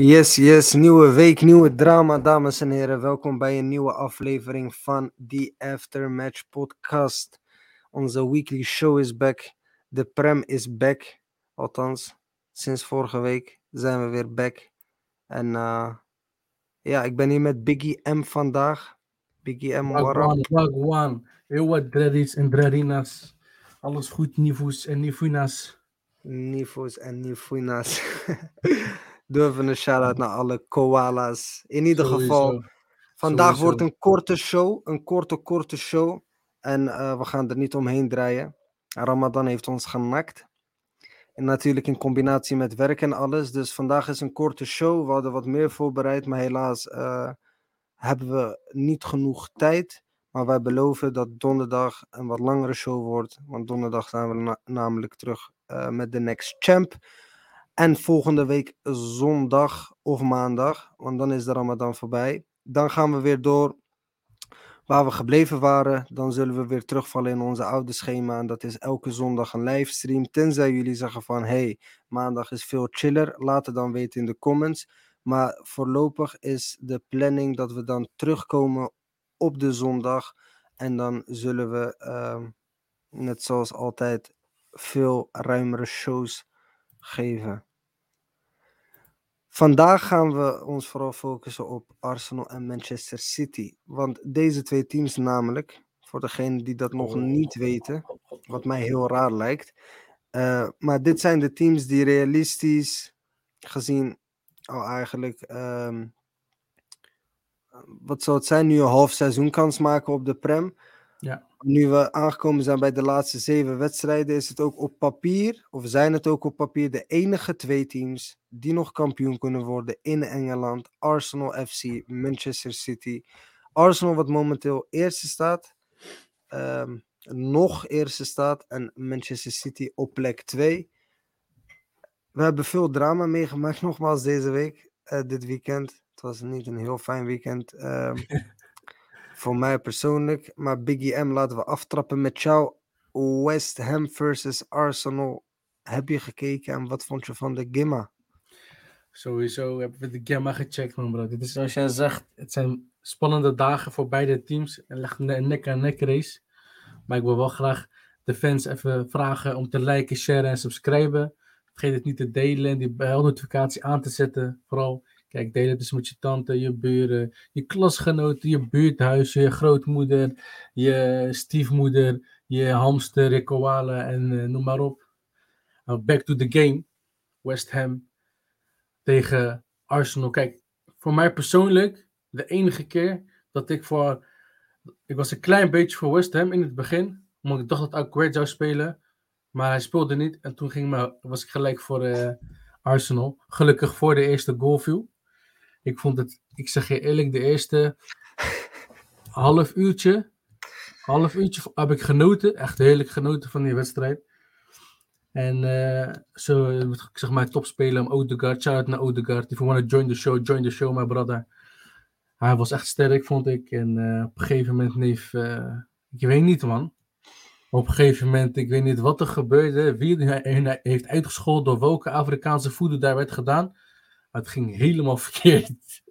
Yes, yes, nieuwe week, nieuwe drama, dames en heren. Welkom bij een nieuwe aflevering van The Aftermatch Podcast. Onze weekly show is back. De Prem is back. Althans, sinds vorige week zijn we weer back. En uh, ja, ik ben hier met Biggie M vandaag. Biggie M, Wagwan, Wagwan. Heel wat dreadies en dreadinas. Alles goed, niveaus en nifuinas. Niveaus en nifuinas. Doe even een shout-out naar alle koala's. In ieder Sowieso. geval, vandaag Sowieso. wordt een korte show. Een korte, korte show. En eh, we gaan er niet omheen draaien. Ramadan heeft ons genakt. En natuurlijk in combinatie met werk en alles. Dus vandaag is een korte show. We hadden wat meer voorbereid, maar helaas eh, hebben we niet genoeg tijd. Maar wij beloven dat donderdag een wat langere show wordt. Want donderdag zijn we na- namelijk terug eh, met de Next Champ. En volgende week zondag of maandag, want dan is de Ramadan voorbij. Dan gaan we weer door waar we gebleven waren. Dan zullen we weer terugvallen in onze oude schema. En dat is elke zondag een livestream. Tenzij jullie zeggen van hey, maandag is veel chiller. Laat het dan weten in de comments. Maar voorlopig is de planning dat we dan terugkomen op de zondag. En dan zullen we, ehm, net zoals altijd, veel ruimere shows geven. Vandaag gaan we ons vooral focussen op Arsenal en Manchester City. Want deze twee teams namelijk, voor degenen die dat nog niet weten, wat mij heel raar lijkt. eh, maar dit zijn de teams die realistisch gezien al eigenlijk, ehm, wat zou het zijn, nu een half seizoen kans maken op de Prem. Ja. Nu we aangekomen zijn bij de laatste zeven wedstrijden, is het ook op papier, of zijn het ook op papier, de enige twee teams die nog kampioen kunnen worden in Engeland. Arsenal FC, Manchester City. Arsenal wat momenteel eerste staat, ehm, nog eerste staat en Manchester City op plek 2. We hebben veel drama meegemaakt nogmaals deze week, eh, dit weekend. Het was niet een heel fijn weekend. ehm, voor mij persoonlijk. Maar Biggie M laten we aftrappen met jou. West Ham versus Arsenal. Heb je gekeken en wat vond je van de Gimma? Sowieso hebben we de gamma gecheckt, man, bro. Dit is zoals jij zegt, het zijn spannende dagen voor beide teams. En leg een nek-aan-nek race. Maar ik wil wel graag de fans even vragen om te liken, sharen en subscriben. Vergeet het niet te delen en die belnotificatie aan te zetten. Vooral, kijk, deel het dus met je tante, je buren, je klasgenoten, je buurthuis, je grootmoeder, je stiefmoeder, je hamster, je koala en eh, noem maar op. Nou, back to the game. West Ham tegen Arsenal. Kijk, voor mij persoonlijk, de enige keer dat ik voor. Ik was een klein beetje voor West Ham in het begin, omdat ik dacht dat Aguerd zou spelen. Maar hij speelde niet en toen ging me, was ik gelijk voor eh, Arsenal. Gelukkig voor de eerste goal viel. Ik vond het, ik zeg je eerlijk, de eerste half uurtje, half uurtje heb ik genoten. Echt heerlijk genoten van die wedstrijd. En eh, zo, ik zeg maar, topspeler, Odegaard, shout-out naar Odegaard. If you want to join the show, join the show, my brother. Hij was echt sterk, vond ik. En eh, op een gegeven moment, neef, eh, ik weet niet, man. Op een gegeven moment, ik weet niet wat er gebeurde. Wie heeft uitgescholden door welke Afrikaanse voeder daar werd gedaan. Maar het ging helemaal verkeerd.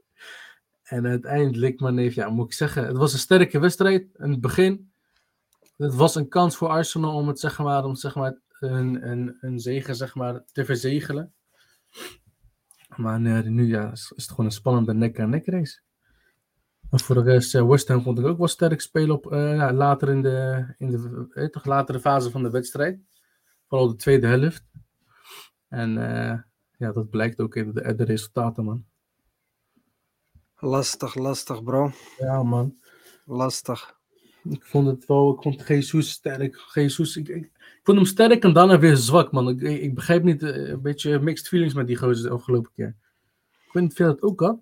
En uiteindelijk, maar neef, ja, moet ik zeggen, het was een sterke wedstrijd in het begin. Het was een kans voor Arsenal om het, zeg maar, om zeg maar, een, een, een zegen zeg maar, te verzegelen. Maar eh, nu ja, is, het gewoon een spannende nek-aan-nek race. En voor de rest, eh, West Ham vond ik ook wel sterk spelen op, eh, ja, later in de, in de toch latere fase van de wedstrijd. Vooral de tweede helft. En ja, dat blijkt ook in de, de resultaten, man. Lastig, lastig, bro. Ja, man. Lastig. Ik vond het wel, ik vond Jesus sterk. Jesus, ik, ik, ik vond hem sterk en daarna weer zwak, man. Ik, ik, begrijp niet, eh, een beetje mixed feelings met die gozer de afgelopen keer. Ik weet niet of je dat ook had.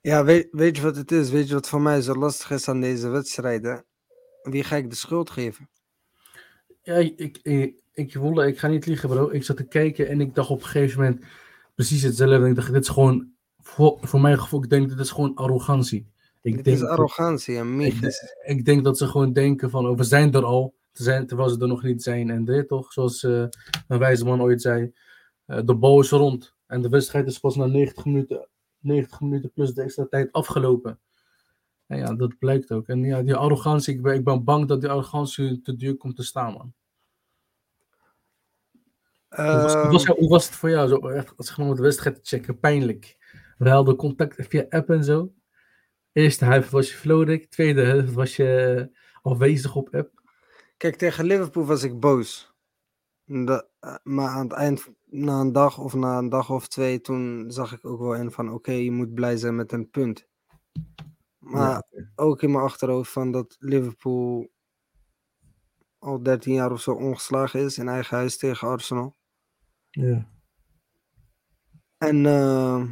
Ja, weet, weet je wat het is? Weet je wat voor mij zo lastig is aan deze wedstrijden? Wie ga ik de schuld geven? Ja, ik, ik, ik, wilde- ik ga niet liegen, bro. Ik zat te kijken en ik dacht op een gegeven moment precies hetzelfde. Ik dacht, dit is gewoon, voor, voor mijn gevoel, ik denk, dit is gewoon arrogantie. Ik Het denk, is arrogantie en ik, mythes. ik denk dat ze gewoon denken van, oh, we zijn er al, te zijn, terwijl ze er nog niet zijn. En dit toch, zoals eh, een wijze man ooit zei, eh, de bal is rond. En de wedstrijd is pas na 90 minuten, 90 minuten plus de extra tijd afgelopen. En ja, dat blijkt ook. En ja, die arrogantie, ik ben, ik ben bang dat die arrogantie te duur komt te staan, man. Hoe, was, hoe, was, Ehm, hoe was het voor jou, zo, echt, zeg maar, om de wedstrijd te checken? Pijnlijk. We hadden contact via app en zo. Eerste helft was je Florik, tweede helft was je afwezig op app. Kijk, tegen Liverpool was ik boos. De- eh, maar aan het eind, na een dag of na een dag of twee, toen zag ik ook wel in van oké, je moet blij zijn met een punt. Maar Ja, ook in mijn achterhoofd van dat Liverpool al 13 jaar of zo ongeslagen is in eigen huis tegen Arsenal. Ja. En eh,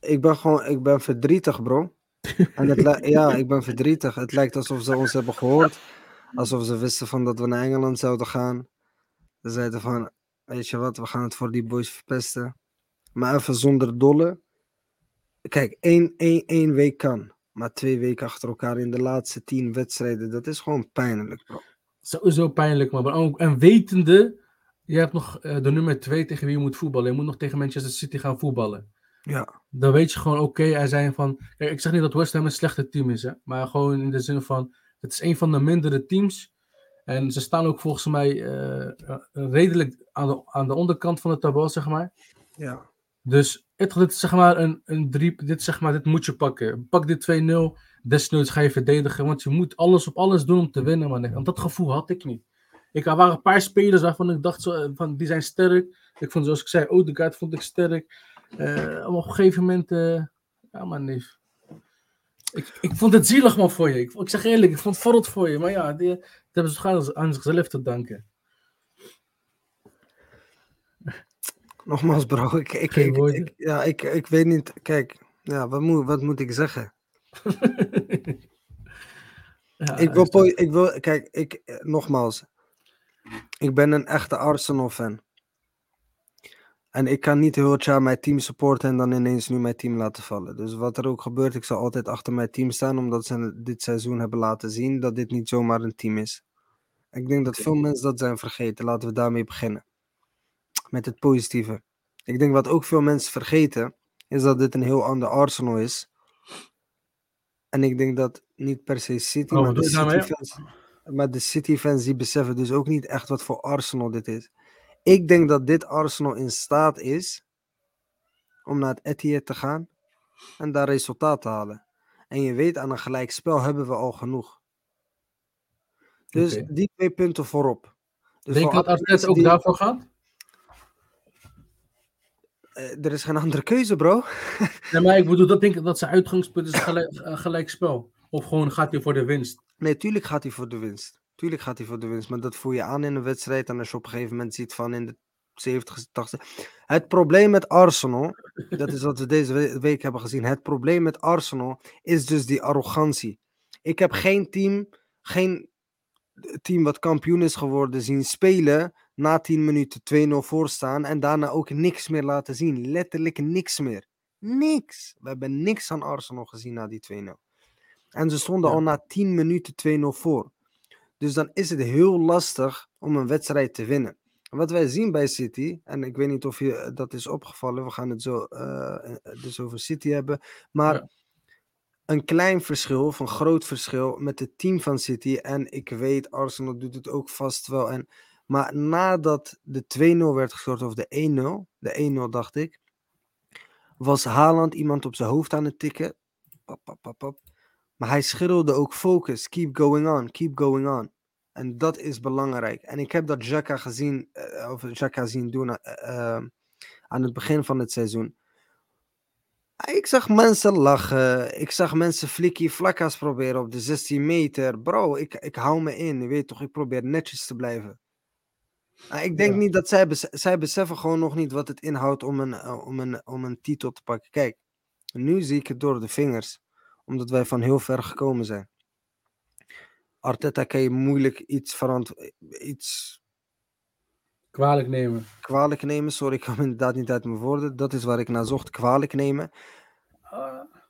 ik ben gewoon, ik ben verdrietig, bro. En het ja, ik ben verdrietig. Het lijkt alsof ze ons hebben gehoord. Alsof ze wisten van dat we naar Engeland zouden gaan. Ze zeiden van, weet je wat, we gaan het voor die boys verpesten. Maar even zonder dolle. Kijk, één, één, één week kan. Maar twee weken achter elkaar in de laatste tien wedstrijden, dat is gewoon pijnlijk, bro. Sowieso pijnlijk, man. Maar ook- En wetende, je hebt nog eh, de nummer 2 tegen wie je moet voetballen. Je moet nog tegen Manchester City gaan voetballen. Ja, Dan weet je gewoon, oké, er zijn van... Kijk, ik zeg niet dat West Ham een slechte team is, hè. Maar gewoon in de zin van, het is een van de mindere teams. En ze staan ook volgens mij eh, eh, redelijk aan de, aan de onderkant van de tabel, zeg maar. ja. Dus het, dit is zeg maar een, een drie, dit, zeg maar, dit moet je pakken. Pak dit 2-0, desnoods ga je verdedigen, want je moet alles op alles doen om te winnen, man. Want dat gevoel had ik niet. Ik, er waren een paar spelers waarvan ik dacht, zo, eh, van, die zijn sterk. Ik vond, zoals ik zei, Odegaard vond ik sterk. Maar op een gegeven moment, eh, ja man, neef. Ik, ik vond het zielig, man, voor je. Ik, ik zeg eerlijk, ik vond het verrot voor je. Maar ja, die, dat hebben ze gewoon aan zichzelf te danken. Nogmaals, bro. Ik, ik, ja, ik, ik weet niet. Kijk, ja, wat, moet, wat moet ik zeggen? Ja, Ik wil, ik wil, kijk, ik, nogmaals. Ik ben een echte Arsenal-fan. En ik kan niet heel het jaar mijn team supporten en dan ineens nu mijn team laten vallen. Dus wat er ook gebeurt, ik zal altijd achter mijn team staan, omdat ze dit seizoen hebben laten zien dat dit niet zomaar een team is. Ik denk dat veel mensen dat zijn vergeten. Laten we daarmee beginnen. Met het positieve. Ik denk wat ook veel mensen vergeten, is dat dit een heel ander Arsenal is. En ik denk dat niet per se City, Oh, maar? City fans, maar de City fans die beseffen dus ook niet echt wat voor Arsenal dit is. Ik denk dat dit Arsenal in staat is om naar het Etihad te gaan en daar resultaat te halen. En je weet, aan een gelijk spel hebben we al genoeg. Dus die twee punten voorop. Dus Denk je dat Arteta mensen ook die- daarvoor gaat? eh, er is geen andere keuze, bro. Nee, maar ik bedoel, dat denk ik dat zijn uitgangspunt is gelijk, een gelijk spel. Of gewoon gaat hij voor de winst. Nee, tuurlijk gaat hij voor de winst. Tuurlijk gaat hij voor de winst. Maar dat voel je aan in een wedstrijd. En als je op een gegeven moment ziet van in de 70, 80. Het probleem met Arsenal. Dat is wat we deze we- week hebben gezien. Het probleem met Arsenal is dus die arrogantie. Ik heb geen team, geen team wat kampioen is geworden zien spelen. Na 10 minuten 2-0 voorstaan. En daarna ook niks meer laten zien. Letterlijk niks meer. Niks. We hebben niks aan Arsenal gezien na die 2-0. En ze stonden Ja. al na 10 minuten 2-0 voor. Dus dan is het heel lastig om een wedstrijd te winnen. Wat wij zien bij City, en ik weet niet of je eh, dat is opgevallen, we gaan het zo eh, eh, dus over City hebben, maar Ja. een klein verschil, of een groot verschil met het team van City, en ik weet, Arsenal doet het ook vast wel, en, maar nadat de 2-0 werd gescoord, of de 1-0, de 1-0 dacht ik, was Haaland iemand op zijn hoofd aan het tikken. Pap, pap. Maar hij schreeuwde ook focus, keep going on, keep going on. En dat is belangrijk. En ik heb dat Xhaka gezien, eh, of Xhaka zien doen eh, eh, aan het begin van het seizoen. Ik zag mensen lachen. Ik zag mensen flikkie vlakkas proberen op de 16 meter. Bro, ik, ik hou me in. Je weet toch, ik probeer netjes te blijven. Ik denk Ja. niet dat zij, zij beseffen gewoon nog niet wat het inhoudt om een, om, een, om een titel te pakken. Kijk, nu zie ik het door de vingers. Omdat wij van heel ver gekomen zijn. Arteta kan je moeilijk iets, verant iets Kwalijk nemen. kwalijk nemen. Sorry, ik kwam inderdaad niet uit mijn woorden. Dat is waar ik naar zocht. Kwalijk nemen.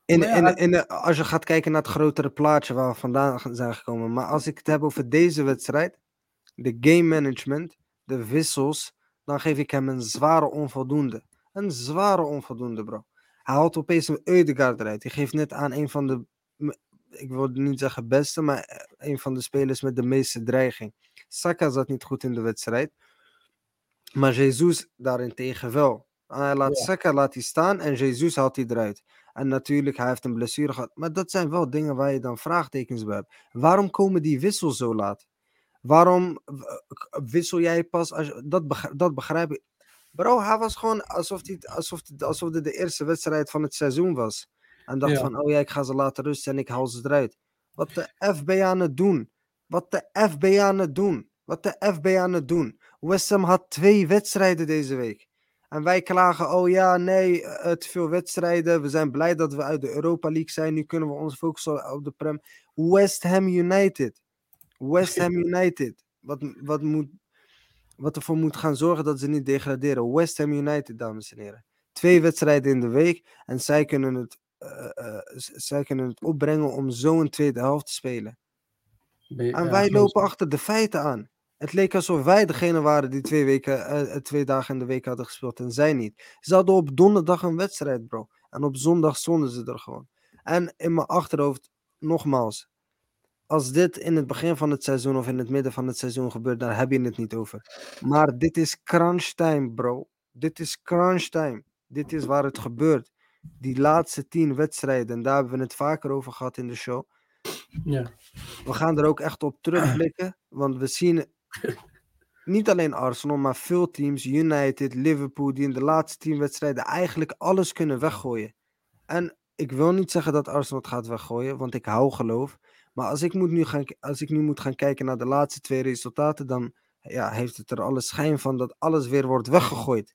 In, ja, in, in, als je gaat kijken naar het grotere plaatje waar we vandaan zijn gekomen. Maar als ik het heb over deze wedstrijd, de game management, de wissels, dan geef ik hem een zware onvoldoende. Een zware onvoldoende, bro. Hij haalt opeens een Eudegaard eruit. Die geeft net aan een van de, ik wil niet zeggen beste, maar eh, een van de spelers met de meeste dreiging. Saka zat niet goed in de wedstrijd. Maar Jesus daarentegen wel. Hij laat ja. Saka laat hij staan en Jesus haalt hij eruit. En natuurlijk, hij heeft een blessure gehad. Maar dat zijn wel dingen waar je dan vraagtekens bij hebt. Waarom komen die wissels zo laat? Waarom wissel jij pas als dat, begrijp, dat begrijp ik. Bro, hij was gewoon alsof, die, alsof, alsof dit de eerste wedstrijd van het seizoen was. En dacht van, oh ja, ik ga ze laten rusten en ik haal ze eruit. Wat de FB aan het doen? Wat de FB aan het doen? Wat de FB aan het doen? West Ham had twee wedstrijden deze week. En wij klagen, oh ja, nee, te veel wedstrijden. We zijn blij dat we uit de Europa League zijn. Nu kunnen we ons focussen op de Prem. West Ham United. West Ham United. Wat, wat, moet, wat ervoor moet gaan zorgen dat ze niet degraderen. West Ham United, dames en heren. Twee wedstrijden in de week. En zij kunnen het, uh, uh, zij kunnen het opbrengen om zo een tweede helft te spelen. en wij lopen achter de feiten aan. Het leek alsof wij degene waren die twee, weken, uh, twee dagen in de week hadden gespeeld en zij niet. Ze hadden op donderdag een wedstrijd, bro. En op zondag stonden ze er gewoon. En in mijn achterhoofd, nogmaals, als dit in het begin van het seizoen of in het midden van het seizoen gebeurt, dan heb je het niet over. Maar dit is crunch time, bro. Dit is crunch time. Dit is waar het gebeurt. Die laatste tien wedstrijden, en daar hebben we het vaker over gehad in de show. Ja. We gaan er ook echt op terugblikken, want we zien niet alleen Arsenal, maar veel teams, United, Liverpool, die in de laatste tien wedstrijden eigenlijk alles kunnen weggooien. En ik wil niet zeggen dat Arsenal het gaat weggooien, want ik hou geloof. Maar als ik, moet nu gaan, als ik nu moet gaan kijken naar de laatste twee resultaten, dan ja, heeft het er alle schijn van dat alles weer wordt weggegooid.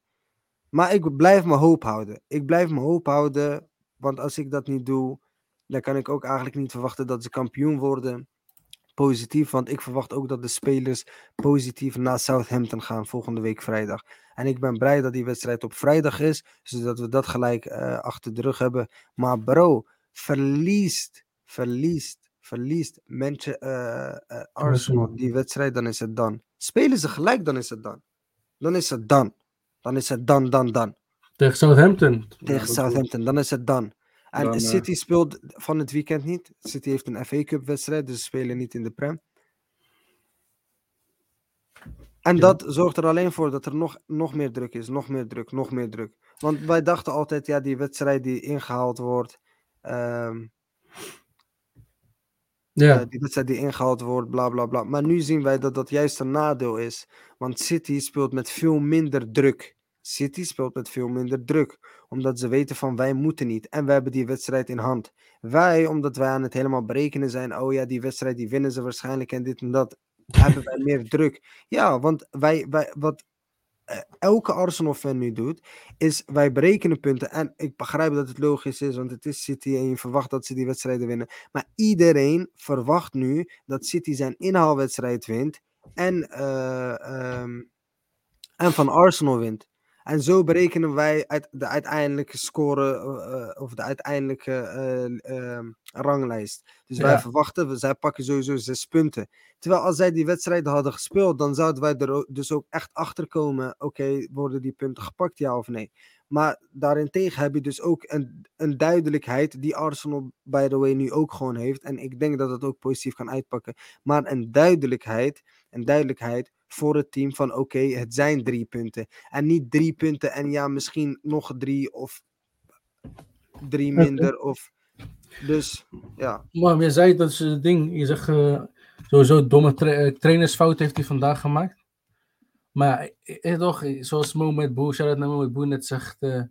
Maar ik blijf me hoop houden. Ik blijf me hoop houden, want als ik dat niet doe, dan kan ik ook eigenlijk niet verwachten dat ze kampioen worden positief, want ik verwacht ook dat de spelers positief naar Southampton gaan volgende week vrijdag. En ik ben blij dat die wedstrijd op vrijdag is, zodat we dat gelijk uh, achter de rug hebben. Maar bro, verliest, verliest, verliest mensen, uh, uh, Arsenal die wedstrijd, dan is het dan. Spelen ze gelijk, dan is het dan. Dan is het dan. Dan is het dan, dan, dan. Tegen Southampton. Tegen Southampton, dan is het dan. En dan, City uh... speelt van het weekend niet. City heeft een FA Cup wedstrijd, dus ze spelen niet in de Prem. En ja. dat zorgt er alleen voor dat er nog, nog meer druk is, nog meer druk, nog meer druk. Want wij dachten altijd, ja, die wedstrijd die ingehaald wordt, um, ja. Uh, die wedstrijd die ingehaald wordt, bla bla bla. Maar nu zien wij dat dat juist een nadeel is. Want City speelt met veel minder druk. City speelt met veel minder druk. Omdat ze weten van wij moeten niet. En we hebben die wedstrijd in hand. Wij, omdat wij aan het helemaal berekenen zijn. Oh ja, die wedstrijd die winnen ze waarschijnlijk en dit en dat. hebben wij meer druk. Ja, want wij, wij, wat elke Arsenal-fan nu doet, is wij berekenen punten. En ik begrijp dat het logisch is, want het is City en je verwacht dat ze die wedstrijden winnen. Maar iedereen verwacht nu dat City zijn inhaalwedstrijd wint en, uh, um, en van Arsenal wint. En zo berekenen wij uit de uiteindelijke score uh, of de uiteindelijke uh, uh, ranglijst. Dus ja. wij verwachten, zij pakken sowieso zes punten. Terwijl als zij die wedstrijden hadden gespeeld, dan zouden wij er dus ook echt achter komen. Oké, okay, worden die punten gepakt, ja of nee? Maar daarentegen heb je dus ook een, een duidelijkheid die Arsenal, by the way, nu ook gewoon heeft. En ik denk dat het ook positief kan uitpakken. Maar een duidelijkheid, een duidelijkheid voor het team van oké, okay, het zijn drie punten. En niet drie punten en ja, misschien nog drie of drie minder. Of, dus ja. Maar je zei dat ze ding, je zegt uh, sowieso domme tra trainersfout heeft hij vandaag gemaakt. Maar eh, toch, zoals Moment Boe, shout naar Moment Boe net zegt, uh,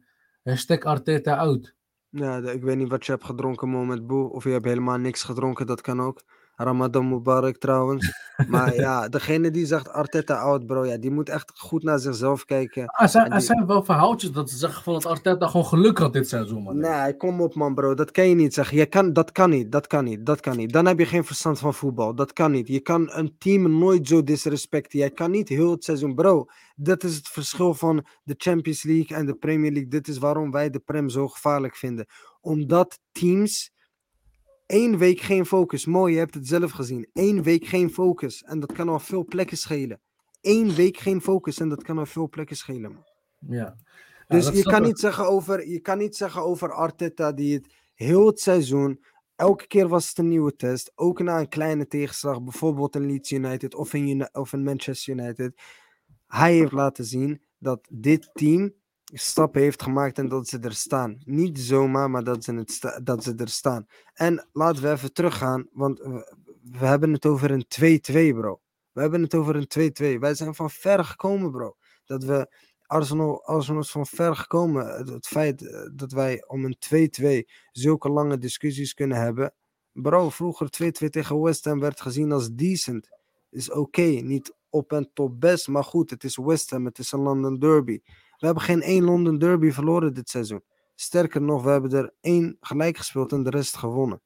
hashtag Arteta out. Ja, ik weet niet wat je hebt gedronken Moment Boe, of je hebt helemaal niks gedronken, dat kan ook. Ramadan Mubarak trouwens. Maar ja, degene die zegt Arteta out, bro, ja, die moet echt goed naar zichzelf kijken. Ah, er zijn, die... zijn wel verhaaltjes dat ze zeggen van dat Arteta gewoon geluk had dit seizoen, man. Nee, kom op, man, bro. Dat kan je niet zeggen. Je kan, dat kan niet, dat kan niet, dat kan niet. Dan heb je geen verstand van voetbal. Dat kan niet. Je kan een team nooit zo disrespecten. Je kan niet heel het seizoen, bro. Dat is het verschil van de Champions League en de Premier League. Dit is waarom wij de Prem zo gevaarlijk vinden. Omdat teams Eén week geen focus. Mooi, je hebt het zelf gezien. Eén week geen focus. En dat kan al veel plekken schelen. Eén week geen focus en dat kan al veel plekken schelen. Ja. Dus je, kan niet zeggen over, je kan niet zeggen over Arteta die het heel het seizoen. Elke keer was het een nieuwe test. Ook na een kleine tegenslag, bijvoorbeeld in Leeds United of in, of in Manchester United. Hij heeft laten zien dat dit team stappen heeft gemaakt en dat ze er staan. Niet zomaar, maar dat ze, het dat ze er staan. En laten we even teruggaan, want we, hebben het over een 2-2, bro. We hebben het over een 2-2. Wij zijn van ver gekomen, bro. Dat we Arsenal, Arsenal is van ver gekomen. Het, het feit eh, dat wij om een 2-2 zulke lange discussies kunnen hebben. Bro, vroeger 2-2 tegen West Ham werd gezien als decent. Is oké, niet op en top best, maar goed, het is West Ham, het is een London Derby. We hebben geen één London Derby verloren dit seizoen. Sterker nog, we hebben er één gelijk gespeeld en de rest gewonnen.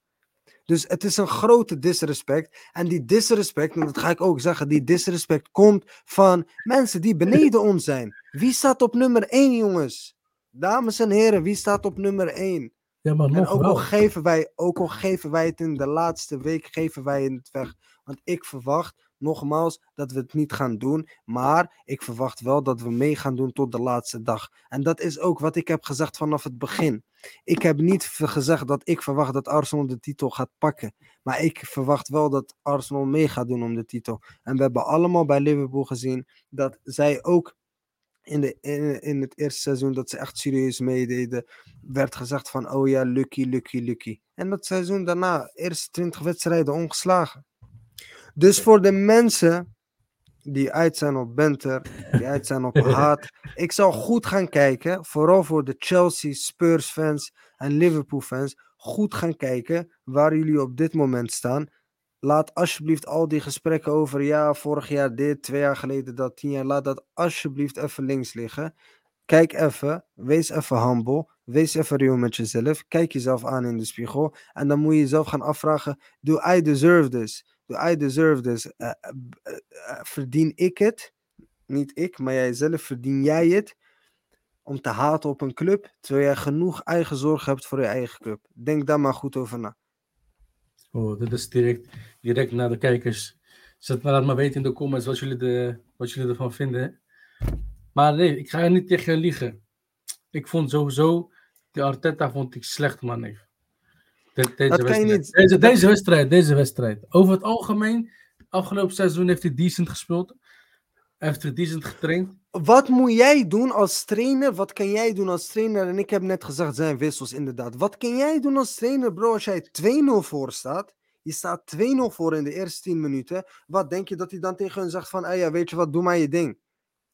Dus het is een grote disrespect. En die disrespect, en dat ga ik ook zeggen, die disrespect komt van mensen die beneden ons zijn. Wie staat op nummer 1, jongens? Dames en heren, wie staat op nummer 1? Ja, maar En ook al, geven wij, ook al geven wij het in de laatste week, geven wij het weg. Want ik verwacht, nogmaals, dat we het niet gaan doen. Maar ik verwacht wel dat we mee gaan doen tot de laatste dag. En dat is ook wat ik heb gezegd vanaf het begin. Ik heb niet gezegd dat ik verwacht dat Arsenal de titel gaat pakken. Maar ik verwacht wel dat Arsenal mee gaat doen om de titel. En we hebben allemaal bij Liverpool gezien dat zij ook in, de, in het eerste seizoen dat ze echt serieus meededen, werd gezegd van oh ja, lucky, lucky, lucky. En dat seizoen daarna, eerste 20 wedstrijden ongeslagen. Dus voor de mensen die uit zijn op Benter, die uit zijn op haat, ik zal goed gaan kijken, vooral voor de Chelsea, Spurs fans en Liverpool fans, goed gaan kijken waar jullie op dit moment staan. Laat alsjeblieft al die gesprekken over ja, vorig jaar dit, twee jaar geleden dat, tien jaar, laat dat alsjeblieft even links liggen. Kijk even, wees even humble, wees even real met jezelf, kijk jezelf aan in de spiegel en dan moet je jezelf gaan afvragen, do I deserve this? I deserve this? Eh, eh, eh, verdien ik het? Niet ik, maar jijzelf, verdien jij het? Om te haten op een club, terwijl jij genoeg eigen zorg hebt voor je eigen club. Denk daar maar goed over na. Oh, dit is direct, direct naar de kijkers. Zet maar, laat maar weten in de comments wat jullie, de, wat jullie ervan vinden. Maar nee, ik ga niet tegen liegen. Ik vond sowieso, die Arteta vond ik slecht, man. neef. De- deze, Dat wedstrijd. niet- Deze, dat- deze wedstrijd, deze wedstrijd. Over het algemeen, afgelopen seizoen heeft hij decent gespeeld. Hij heeft er decent getraind. Wat moet jij doen als trainer? Wat kan jij doen als trainer? En ik heb net gezegd, zijn wissels inderdaad. Wat kan jij doen als trainer, bro, als jij 2-0 voor staat? Je staat 2-0 voor in de eerste 10 minuten. Wat denk je dat hij dan tegen hun zegt van, ah ja, weet je wat, doe maar je ding.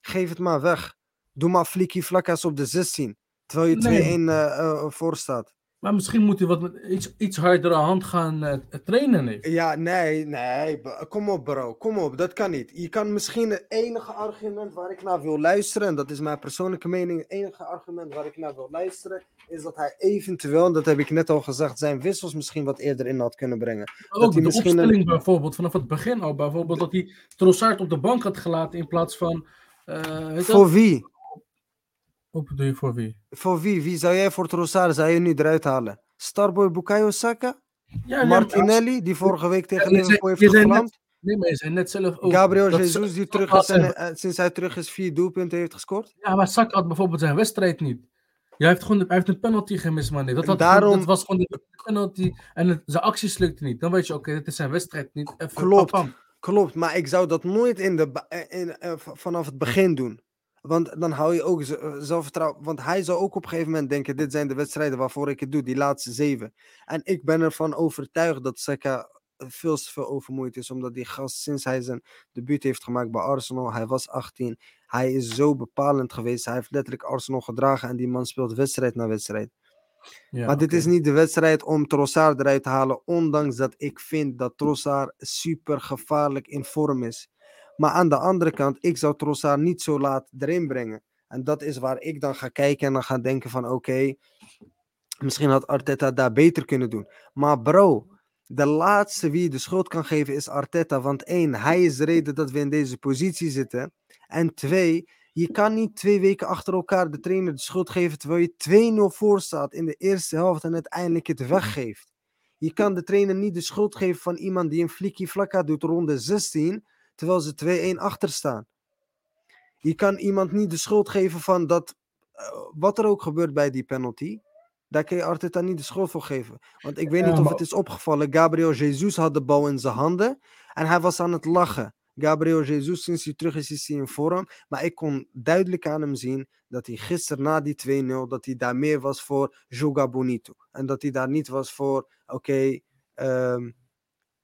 Geef het maar weg. Doe maar flikkie vlakkas op de 16. Terwijl je Nee. 2-1 eh, eh, voor staat. Maar misschien moet hij wat met iets, iets hardere hand gaan eh, trainen. neef. Ja, nee, nee. Kom op, bro. Kom op. Dat kan niet. Je kan misschien het enige argument waar ik naar wil luisteren, en dat is mijn persoonlijke mening, het enige argument waar ik naar wil luisteren, is dat hij eventueel, en dat heb ik net al gezegd, zijn wissels misschien wat eerder in had kunnen brengen. Ook hij de misschien een- opstelling bijvoorbeeld, vanaf het begin al. Bijvoorbeeld dat hij Trossard op de bank had gelaten in plaats van... eh Voor wie? Wat bedoel je voor wie? Voor wie? Wie zou jij voor Trossard zou je nu eruit halen? Starboy Bukayo Saka? Ja, maar- Martinelli, die vorige week tegen Ja, Liverpool heeft gevlamd? Nee, maar je zei net zelf ook... Gabriel Jesus, die terug is en, zijn- eh, sinds hij terug is vier doelpunten heeft gescoord? Ja, maar Saka had bijvoorbeeld zijn wedstrijd niet. Jij heeft gewoon, hij heeft een penalty gemist, man. Dat, had, daarom- dat was gewoon de penalty en het- zijn acties lukte niet. Dan weet je, oké, dit is zijn wedstrijd niet. Even Klopt. pam, pam. Klopt, maar ik zou dat nooit in de, eh, in, eh, vanaf het begin doen. Want dan hou je ook eh, zelfvertrouwen. Want hij zou ook op een gegeven moment denken: dit zijn de wedstrijden waarvoor ik het doe, die laatste zeven. En ik ben ervan overtuigd dat Saka veel te veel overmoeid is, omdat die gast sinds hij zijn debuut heeft gemaakt bij Arsenal, hij was 18, hij is zo bepalend geweest. Hij heeft letterlijk Arsenal gedragen en die man speelt wedstrijd na wedstrijd. Ja, Maar dit is niet de wedstrijd om Trossard eruit te halen, ondanks dat ik vind dat Trossard super gevaarlijk in vorm is. Maar aan de andere kant, ik zou Trossard niet zo laat erin brengen. En dat is waar ik dan ga kijken en dan ga denken van oké, misschien had Arteta daar beter kunnen doen. Maar bro, de laatste wie de schuld kan geven is Arteta. Want één, hij is de reden dat we in deze positie zitten. En twee, je kan niet twee weken achter elkaar de trainer de schuld geven terwijl je 2-0 voor staat in de eerste helft en uiteindelijk het weggeeft. Je kan de trainer niet de schuld geven van iemand die een flikkie vlakka doet ronde 16 terwijl ze 2-1 achter staan. Je kan iemand niet de schuld geven van dat wat er ook gebeurt bij die penalty, daar kun je Arteta niet de schuld voor geven. Want ik weet niet of het is opgevallen. Gabriel Jesus had de bal in zijn handen en hij was aan het lachen. Gabriel Jesus, sinds hij terug is, is hij in vorm. Maar ik kon duidelijk aan hem zien dat hij gisteren na die 2-0, dat hij daar meer was voor Joga Bonito. En dat hij daar niet was voor, oké, ehm,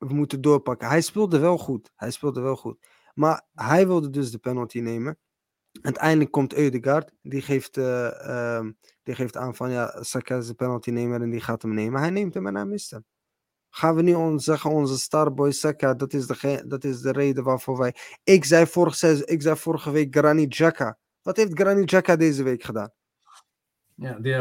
we moeten doorpakken. Hij speelde wel goed. Hij speelde wel goed. Maar hij wilde dus de penalty nemen. Uiteindelijk komt Eudegaard, die geeft, uh, uh, die geeft aan van ja, Saka is de penalty nemen en die gaat hem nemen. Hij neemt hem en hij mist hem. Gaan we nu ons zeggen, onze starboy Saka, dat is, de, dat is de reden waarvoor wij... Ik zei, vorige, ik zei vorige week Granit Xhaka. Wat heeft Granit Xhaka deze week gedaan? Ja, die,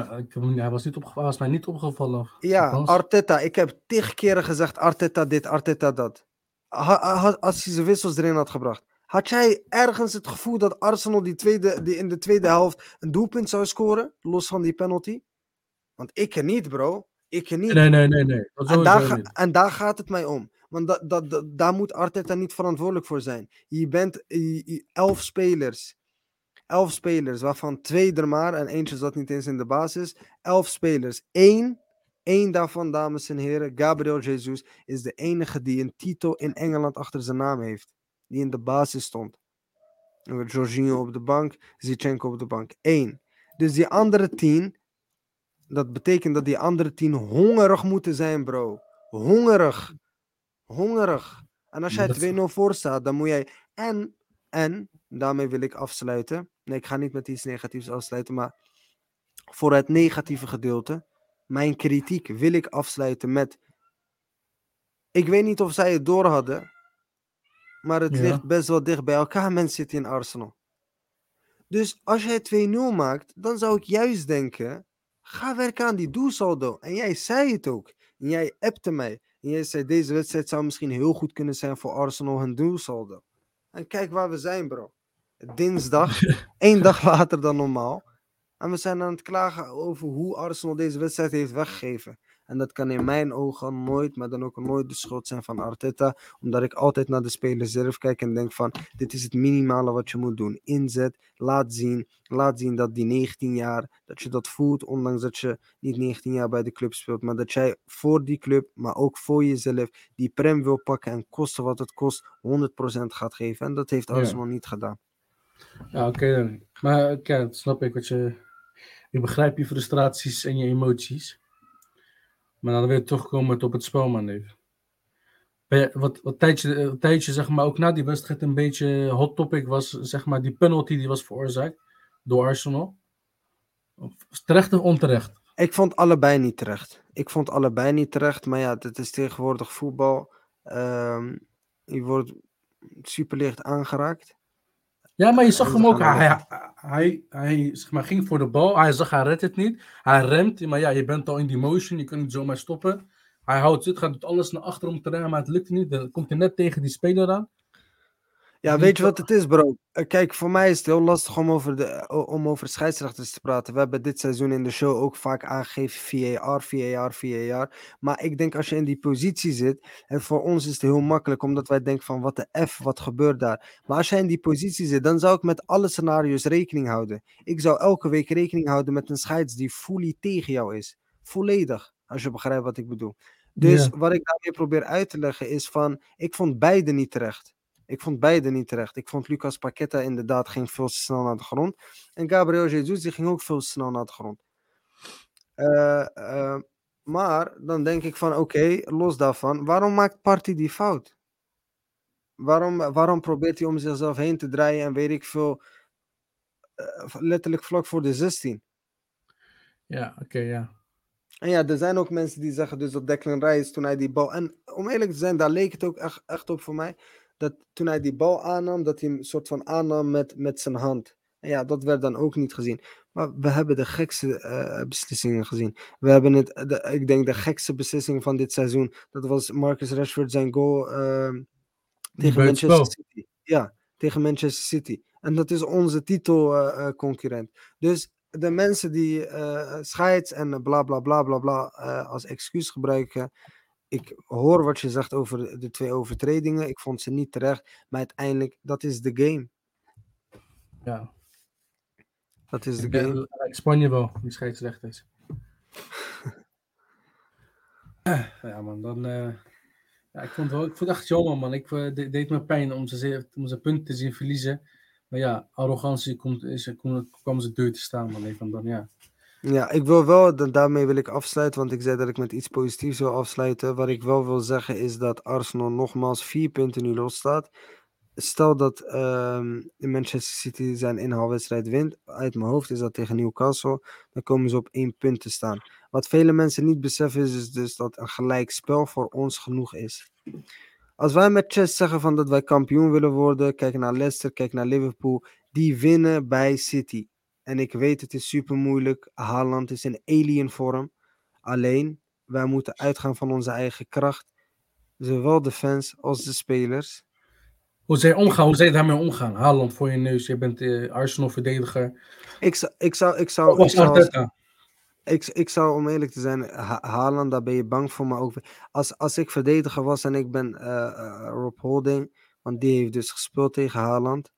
hij was, niet opgevallen, was mij niet opgevallen. Ja, Arteta. Ik heb tig keren gezegd Arteta dit, Arteta dat. als hij zijn wissels erin had gebracht. Had jij ergens het gevoel dat Arsenal die tweede, die in de tweede helft een doelpunt zou scoren? Los van die penalty? Want ik niet, bro. Ik niet. Nee, nee, nee. nee. En daar, en, daar, gaat het mij om. Want dat, dat, daar moet Arteta niet verantwoordelijk voor zijn. Je bent elf spelers. Elf spelers, waarvan twee er maar en eentje zat niet eens in de basis. Elf spelers. Eén, één daarvan, dames en heren, Gabriel Jesus, is de enige die een titel in Engeland achter zijn naam heeft die in de basis stond. Jorginho op de bank, Zichenko op de bank. Eén. Dus die andere tien, dat betekent dat die andere tien hongerig moeten zijn, bro. Hongerig. Hongerig. En als jij 2-0 voor staat, dan moet jij. En, en, daarmee wil ik afsluiten. Nee, ik ga niet met iets negatiefs afsluiten, maar voor het negatieve gedeelte, mijn kritiek wil ik afsluiten met. Ik weet niet of zij het door hadden, maar het ligt best wel dicht bij elkaar, mensen zitten in Arsenal. Dus als jij 2-0 maakt, dan zou ik juist denken, ga werken aan die doelsaldo. En jij zei het ook. En jij appte mij. En jij zei, deze wedstrijd zou misschien heel goed kunnen zijn voor Arsenal hun doelsaldo. En kijk waar we zijn, bro. Dinsdag, één dag later dan normaal. En we zijn aan het klagen over hoe Arsenal deze wedstrijd heeft weggegeven. En dat kan in mijn ogen nooit, maar dan ook nooit de schuld zijn van Arteta. Omdat ik altijd naar de speler zelf kijk en denk van, dit is het minimale wat je moet doen. Inzet, laat zien, laat zien dat die 19 jaar, dat je dat voelt, ondanks dat je niet 19 jaar bij de club speelt. Maar dat jij voor die club, maar ook voor jezelf, die prem wil pakken en kosten wat het kost, 100% gaat geven. En dat heeft Arsenal ja. niet gedaan. Ja, oké Maar ja, snap ik wat je... Ik begrijp je frustraties en je emoties. Maar dan weer terugkomen op het spel, man, even. Wat, wat tijdje, tijdje, zeg maar, ook na die wedstrijd een beetje hot topic was, zeg maar, die penalty die was veroorzaakt door Arsenal. Terecht of onterecht? Ik vond allebei niet terecht. Ik vond allebei niet terecht, maar ja, het is tegenwoordig voetbal. Um, je wordt superlicht aangeraakt. Ja, maar je zag hem ook. Hij, hij, hij zeg maar, ging voor de bal. Hij zag, hij redt het niet. Hij remt. Maar ja, je bent al in die motion. Je kunt niet zomaar stoppen. Hij houdt het, gaat alles naar achter om te remmen. Maar het lukt niet. Dan komt hij net tegen die speler aan. Ja, weet je wat het is, bro? Eh, kijk, voor mij is het heel lastig om over, de, om over scheidsrechters te praten. We hebben dit seizoen in de show ook vaak aangegeven VAR, VAR, VAR. Maar ik denk als je in die positie zit, en voor ons is het heel makkelijk, omdat wij denken van wat de F, wat gebeurt daar? Maar als jij in die positie zit, dan zou ik met alle scenario's rekening houden. Ik zou elke week rekening houden met een scheids die fully tegen jou is. Volledig, als je begrijpt wat ik bedoel. Dus wat ik daarmee probeer uit te leggen is van, ik vond beide niet terecht. Ik vond beide niet terecht. Ik vond Lucas Paqueta inderdaad ging veel te snel naar de grond. En Gabriel Jesus die ging ook veel te snel naar de grond. Uh, uh, maar dan denk ik van oké, los daarvan. Waarom maakt Party die fout? Waarom, waarom probeert hij om zichzelf heen te draaien en weet ik veel. Uh, letterlijk vlak voor de 16. Ja, oké, okay, ja. En ja, er zijn ook mensen die zeggen dus dat Declan Rice toen hij die bal... En om eerlijk te zijn, daar leek het ook echt, echt op voor mij dat toen hij die bal aannam, dat hij hem een soort van aannam met, met zijn hand. En ja, dat werd dan ook niet gezien. Maar we hebben de gekste uh, beslissingen gezien. We hebben het, de, ik denk de gekste beslissing van dit seizoen. Dat was Marcus Rashford zijn goal uh, tegen Manchester City. Ja, tegen Manchester City. En dat is onze titelconcurrent. Uh, dus de mensen die scheids en bla bla bla bla bla als excuus gebruiken ik hoor wat je zegt over de twee overtredingen. Ik vond ze niet terecht. Maar uiteindelijk, dat is de game. Ja. Dat is de Ja, game. Spanje wel, die scheidsrechter is. Ja, man, dan. eh, ja, ik vond het wel, ik vond het echt jammer, man. Ik eh, de- deed me pijn om ze, om ze punten te zien verliezen. Maar ja, arrogantie komt, is, kwam ze deur te staan, man. Van dan, ja. Ja, ik wil wel, da- daarmee wil ik afsluiten, want ik zei dat ik met iets positiefs wil afsluiten. Wat ik wel wil zeggen is dat Arsenal nogmaals vier punten nu los staat. Stel dat ehm, Manchester City zijn inhaalwedstrijd wint, uit mijn hoofd is dat tegen Newcastle, dan komen ze op één punt te staan. Wat vele mensen niet beseffen is, is dus dat een gelijk spel voor ons genoeg is. Als wij met chess zeggen van dat wij kampioen willen worden, kijk naar Leicester, kijk naar Liverpool, die winnen bij City. En ik weet, het is super moeilijk. Haaland is in alien vorm. Alleen, wij moeten uitgaan van onze eigen kracht. Zowel de fans als de spelers. Hoe zij omgaan, hoe zij daarmee omgaan. Haaland voor je neus, je bent eh, Arsenal-verdediger. Ik zou, ik zou, ik zou, Of ik was zou, ik, ik zou om eerlijk te zijn, Ha- Haaland, daar ben je bang voor. Maar ook, als, als ik verdediger was en ik ben eh, eh, Rob Holding, want die heeft dus gespeeld tegen Haaland.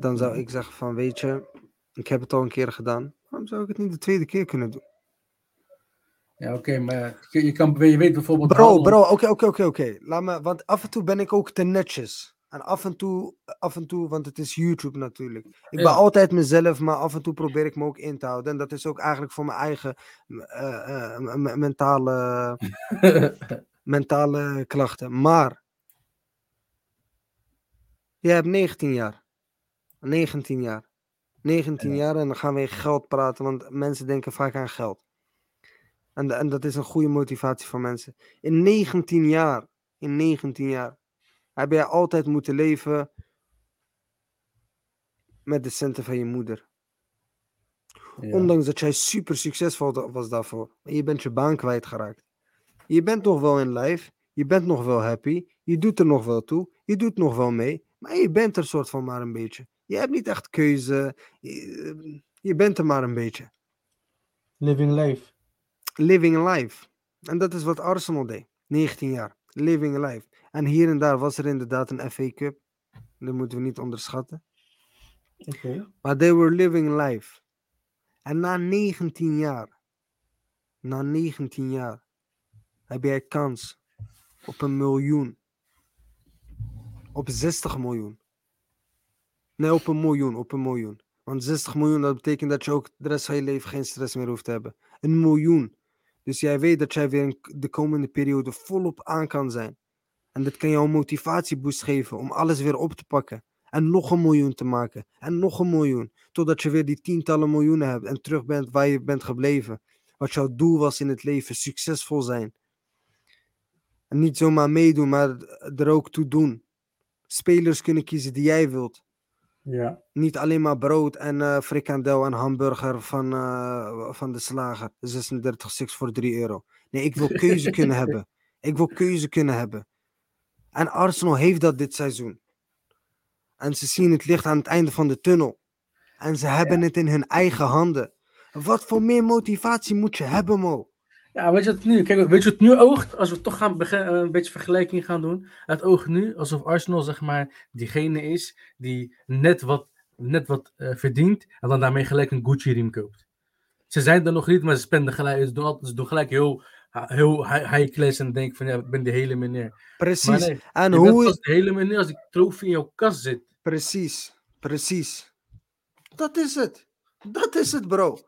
Dan zou ik zeggen van, weet je, ik heb het al een keer gedaan. Waarom zou ik het niet de tweede keer kunnen doen? Ja, oké, maar je, je, kan, je weet bijvoorbeeld... Bro, bro, oké, oké, oké, oké. Laat me, want af en toe ben ik ook te netjes. En af en toe, af en toe, want het is YouTube natuurlijk. Ik ben Ja. altijd mezelf, maar af en toe probeer ik me ook in te houden. En dat is ook eigenlijk voor mijn eigen eh, eh, mentale, mentale klachten. Maar, jij hebt 19 jaar. 19 jaar. 19 jaar en dan gaan we geld praten, want mensen denken vaak aan geld. En, en dat is een goede motivatie voor mensen. In 19 jaar, in 19 jaar, heb jij altijd moeten leven met de centen van je moeder. Ja. Ondanks dat jij super succesvol was daarvoor. Je bent je baan kwijtgeraakt. Je bent nog wel in life. Je bent nog wel happy. Je doet er nog wel toe. Je doet nog wel mee. Maar je bent er soort van maar een beetje. Je hebt niet echt keuze. Je, je bent er maar een beetje. Living life. Living life. En dat is wat Arsenal deed. 19 jaar. Living life. En hier en daar was er inderdaad een FA Cup. Dat moeten we niet onderschatten. Oké. Maar they were living life. En na 19 jaar, na 19 jaar, heb jij kans op een miljoen. Op 60 miljoen. Nee, op een miljoen, op een miljoen. Want 60 miljoen, dat betekent dat je ook de rest van je leven geen stress meer hoeft te hebben. Een miljoen. Dus jij weet dat jij weer de komende periode volop aan kan zijn. En dat kan jou een motivatieboost geven om alles weer op te pakken. En nog een miljoen te maken. En nog een miljoen. Totdat je weer die tientallen miljoenen hebt en terug bent waar je bent gebleven. Wat jouw doel was in het leven. Succesvol zijn. En niet zomaar meedoen, maar er ook toe doen. Spelers kunnen kiezen die jij wilt. Ja. Niet alleen maar brood en eh frikandel en hamburger van, eh, van de slager. 36 stuks voor 3 euro. Nee, ik wil keuze kunnen hebben. Ik wil keuze kunnen hebben. En Arsenal heeft dat dit seizoen. En ze zien het licht aan het einde van de tunnel. En ze hebben het in hun eigen handen. Wat voor meer motivatie moet je hebben, Mo? Ja, weet je wat nu? Kijk, weet je wat het nu oogt? Als we toch gaan eh, een beetje vergelijking gaan doen. Het oogt nu alsof Arsenal, zeg maar, diegene is die net wat, net wat eh, verdient. En dan daarmee gelijk een Gucci-riem koopt. Ze zijn er nog niet, maar ze spenden gelijk. Ze doen, altijd, ze doen gelijk heel, heel high, high class en denken van ja, ik ben de hele meneer. Precies. nee, en hoe is... de hele meneer als die trofee in jouw kast zit. Precies, precies. Dat is het. Dat is het, bro.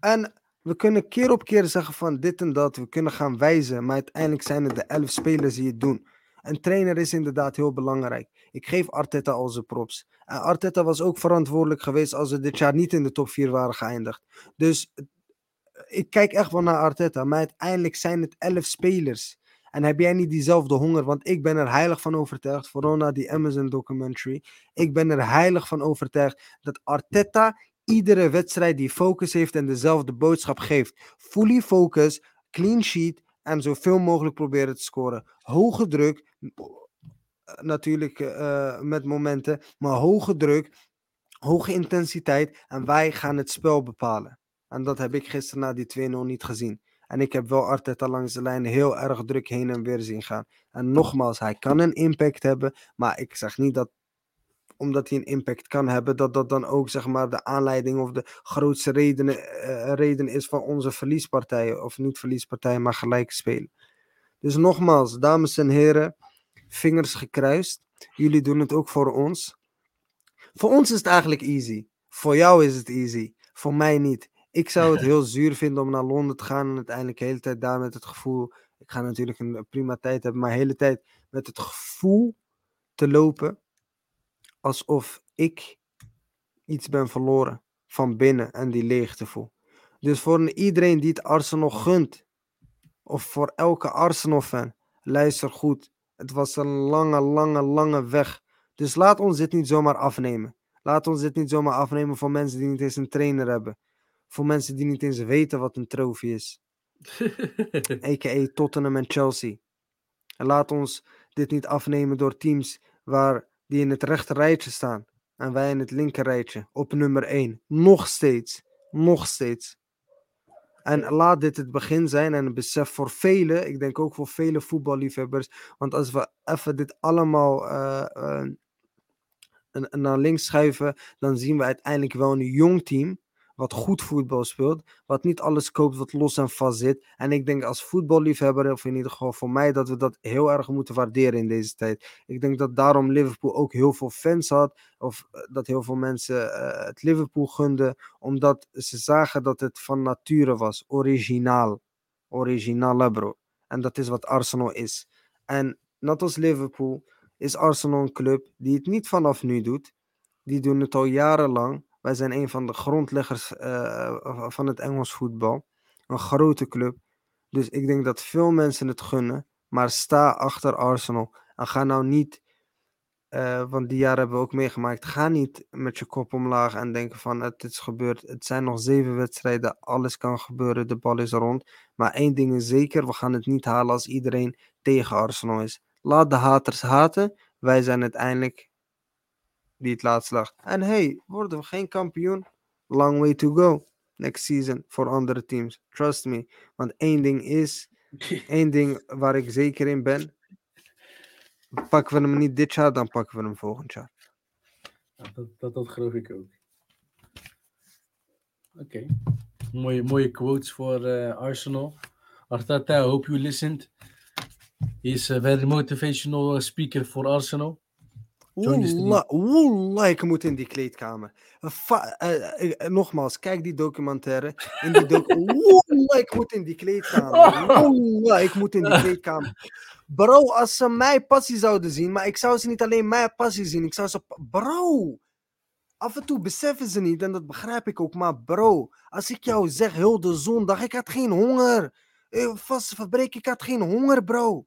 En we kunnen keer op keer zeggen van dit en dat. We kunnen gaan wijzen, maar uiteindelijk zijn het de elf spelers die het doen. Een trainer is inderdaad heel belangrijk. Ik geef Arteta al zijn props. En Arteta was ook verantwoordelijk geweest als we dit jaar niet in de top 4 waren geëindigd. Dus eh, ik kijk echt wel naar Arteta, maar uiteindelijk zijn het elf spelers. En heb jij niet diezelfde honger? Want ik ben er heilig van overtuigd, vooral na die Amazon documentary. Ik ben er heilig van overtuigd dat Arteta iedere wedstrijd die focus heeft en dezelfde boodschap geeft. Fully focus, clean sheet en zoveel mogelijk proberen te scoren. Hoge druk, eh, natuurlijk eh, met momenten, maar hoge druk, hoge intensiteit en wij gaan het spel bepalen. En dat heb ik gisteren na die 2-0 niet gezien. En ik heb wel Arteta langs de lijn heel erg druk heen en weer zien gaan. En nogmaals, hij kan een impact hebben, maar ik zeg niet dat omdat hij een impact kan hebben, dat dat dan ook zeg maar de aanleiding of de grootste reden, eh, reden is van onze verliespartijen. Of niet verliespartijen, maar gelijk spelen. Dus nogmaals, dames en heren, vingers gekruist. Jullie doen het ook voor ons. Voor ons is het eigenlijk easy. Voor jou is het easy. Voor mij niet. Ik zou het heel zuur vinden om naar Londen te gaan en uiteindelijk de hele tijd daar met het gevoel. Ik ga natuurlijk een prima tijd hebben, maar de hele tijd met het gevoel te lopen alsof ik iets ben verloren van binnen en die leegte voel. Dus voor iedereen die het Arsenal gunt, of voor elke Arsenal-fan, luister goed. Het was een lange, lange, lange weg. Dus laat ons dit niet zomaar afnemen. Laat ons dit niet zomaar afnemen voor mensen die niet eens een trainer hebben. Voor mensen die niet eens weten wat een trofee is. A.k.a. Tottenham en Chelsea. En laat ons dit niet afnemen door teams waar die in het rechter rijtje staan. En wij in het linker rijtje. Op nummer 1. Nog steeds. Nog steeds. En laat dit het begin zijn en een besef voor velen, ik denk ook voor vele voetballiefhebbers. Want als we even dit allemaal uh, uh, naar links schuiven, dan zien we uiteindelijk wel een jong team wat goed voetbal speelt, wat niet alles koopt wat los en vast zit. En ik denk als voetballiefhebber, of in ieder geval voor mij, dat we dat heel erg moeten waarderen in deze tijd. Ik denk dat daarom Liverpool ook heel veel fans had, of eh, dat heel veel mensen uh, het Liverpool gunden, omdat ze zagen dat het van nature was, originaal. Originaal, bro. En dat is wat Arsenal is. En net als Liverpool is Arsenal een club die het niet vanaf nu doet. Die doen het al jarenlang. Wij zijn een van de grondleggers uh, van het Engels voetbal. Een grote club. Dus ik denk dat veel mensen het gunnen. Maar sta achter Arsenal. En ga nou niet, uh, want die jaren hebben we ook meegemaakt. Ga niet met je kop omlaag en denken van het is gebeurd. Het zijn nog zeven wedstrijden. Alles kan gebeuren. De bal is rond. Maar één ding is zeker. We gaan het niet halen als iedereen tegen Arsenal is. Laat de haters haten. Wij zijn uiteindelijk die het laatst lag. En hey, worden we geen kampioen? Long way to go. Next season voor andere teams. Trust me. Want één ding is, één ding waar ik zeker in ben. Pakken we hem niet dit jaar, dan pakken we hem volgend jaar. Ja, dat, dat, dat geloof ik ook. Oké. Okay. Mooie, mooie quotes voor uh, Arsenal. Arteta, I hope you listened. He's a very motivational speaker for Arsenal. Wallah, ik moet in die kleedkamer. Fa uh, uh, nogmaals, kijk die documentaire. In die doc Wallah, ik moet in die kleedkamer. Wallah, ik moet in die kleedkamer. Bro, als ze mij passie zouden zien, maar ik zou ze niet alleen mij passie zien, ik zou ze. Bro! Af en toe beseffen ze niet, en dat begrijp ik ook, maar bro, als ik jou zeg heel de zondag, ik had geen honger. Vaste fabriek, ik had geen honger, bro.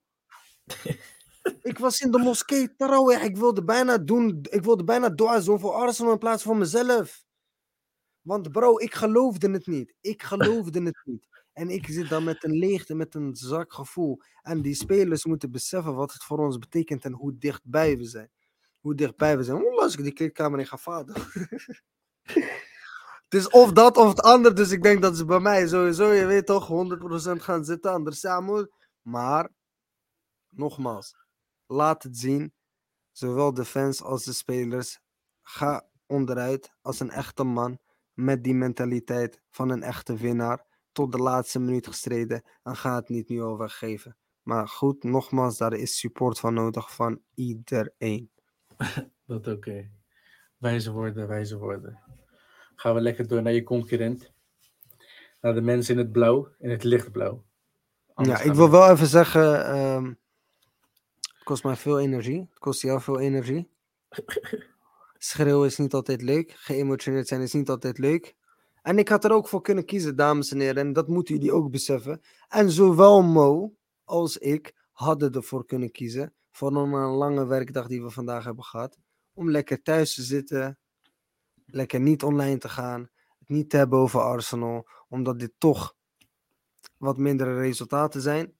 Ik was in de moskee Tarawih. Ik wilde bijna doen. Ik wilde bijna doen voor Arsenal in plaats van mezelf. Want bro, ik geloofde het niet. Ik geloofde het niet. En ik zit dan met een leegte, met een zak gevoel. En die spelers moeten beseffen wat het voor ons betekent en hoe dichtbij we zijn. Hoe dichtbij we zijn. Hoe als ik die kleedkamer in ga vader. het is of dat of het ander. Dus ik denk dat ze bij mij sowieso, je weet toch, 100% gaan zitten. Anders samen. Maar, nogmaals, laat het zien. Zowel de fans als de spelers. Ga onderuit als een echte man. Met die mentaliteit van een echte winnaar. Tot de laatste minuut gestreden. En ga het niet nu al weggeven. Maar goed, nogmaals, daar is support van nodig van iedereen. Dat oké. Okay. Wijze woorden, wijze woorden. Gaan we lekker door naar je concurrent. Naar de mensen in het blauw, in het lichtblauw. Anders ja, ik wil wel even zeggen. Um, kost mij veel energie. Het kost jou veel energie. Schreeuwen is niet altijd leuk. Geëmotioneerd zijn is niet altijd leuk. En ik had er ook voor kunnen kiezen, dames en heren. En dat moeten jullie ook beseffen. En zowel Mo als ik hadden ervoor kunnen kiezen. Voor een lange werkdag die we vandaag hebben gehad. Om lekker thuis te zitten. Lekker niet online te gaan. Het niet te hebben over Arsenal. Omdat dit toch wat mindere resultaten zijn.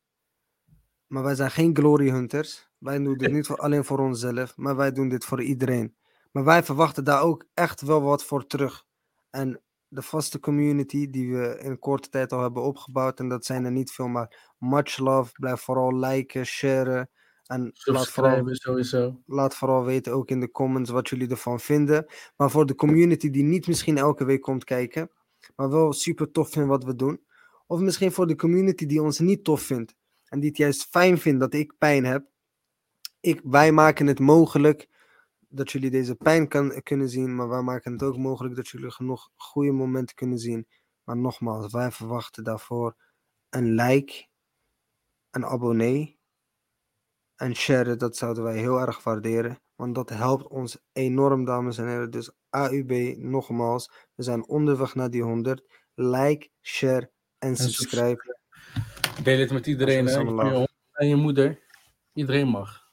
Maar wij zijn geen glory hunters. Wij doen dit niet voor, alleen voor onszelf, maar wij doen dit voor iedereen. Maar wij verwachten daar ook echt wel wat voor terug. En de vaste community die we in korte tijd al hebben opgebouwd, en dat zijn er niet veel, maar much love. Blijf vooral liken, sharen. En laat vooral, sowieso. laat vooral weten ook in de comments wat jullie ervan vinden. Maar voor de community die niet misschien elke week komt kijken, maar wel super tof vindt wat we doen. Of misschien voor de community die ons niet tof vindt. En die het juist fijn vindt dat ik pijn heb. Ik, wij maken het mogelijk dat jullie deze pijn kan, kunnen zien. Maar wij maken het ook mogelijk dat jullie genoeg goede momenten kunnen zien. Maar nogmaals, wij verwachten daarvoor een like, een abonnee en share. Dat zouden wij heel erg waarderen. Want dat helpt ons enorm, dames en heren. Dus AUB, nogmaals, we zijn onderweg naar die 100. Like, share en subscribe. Deel het met iedereen, hè? Je en je moeder. Iedereen mag.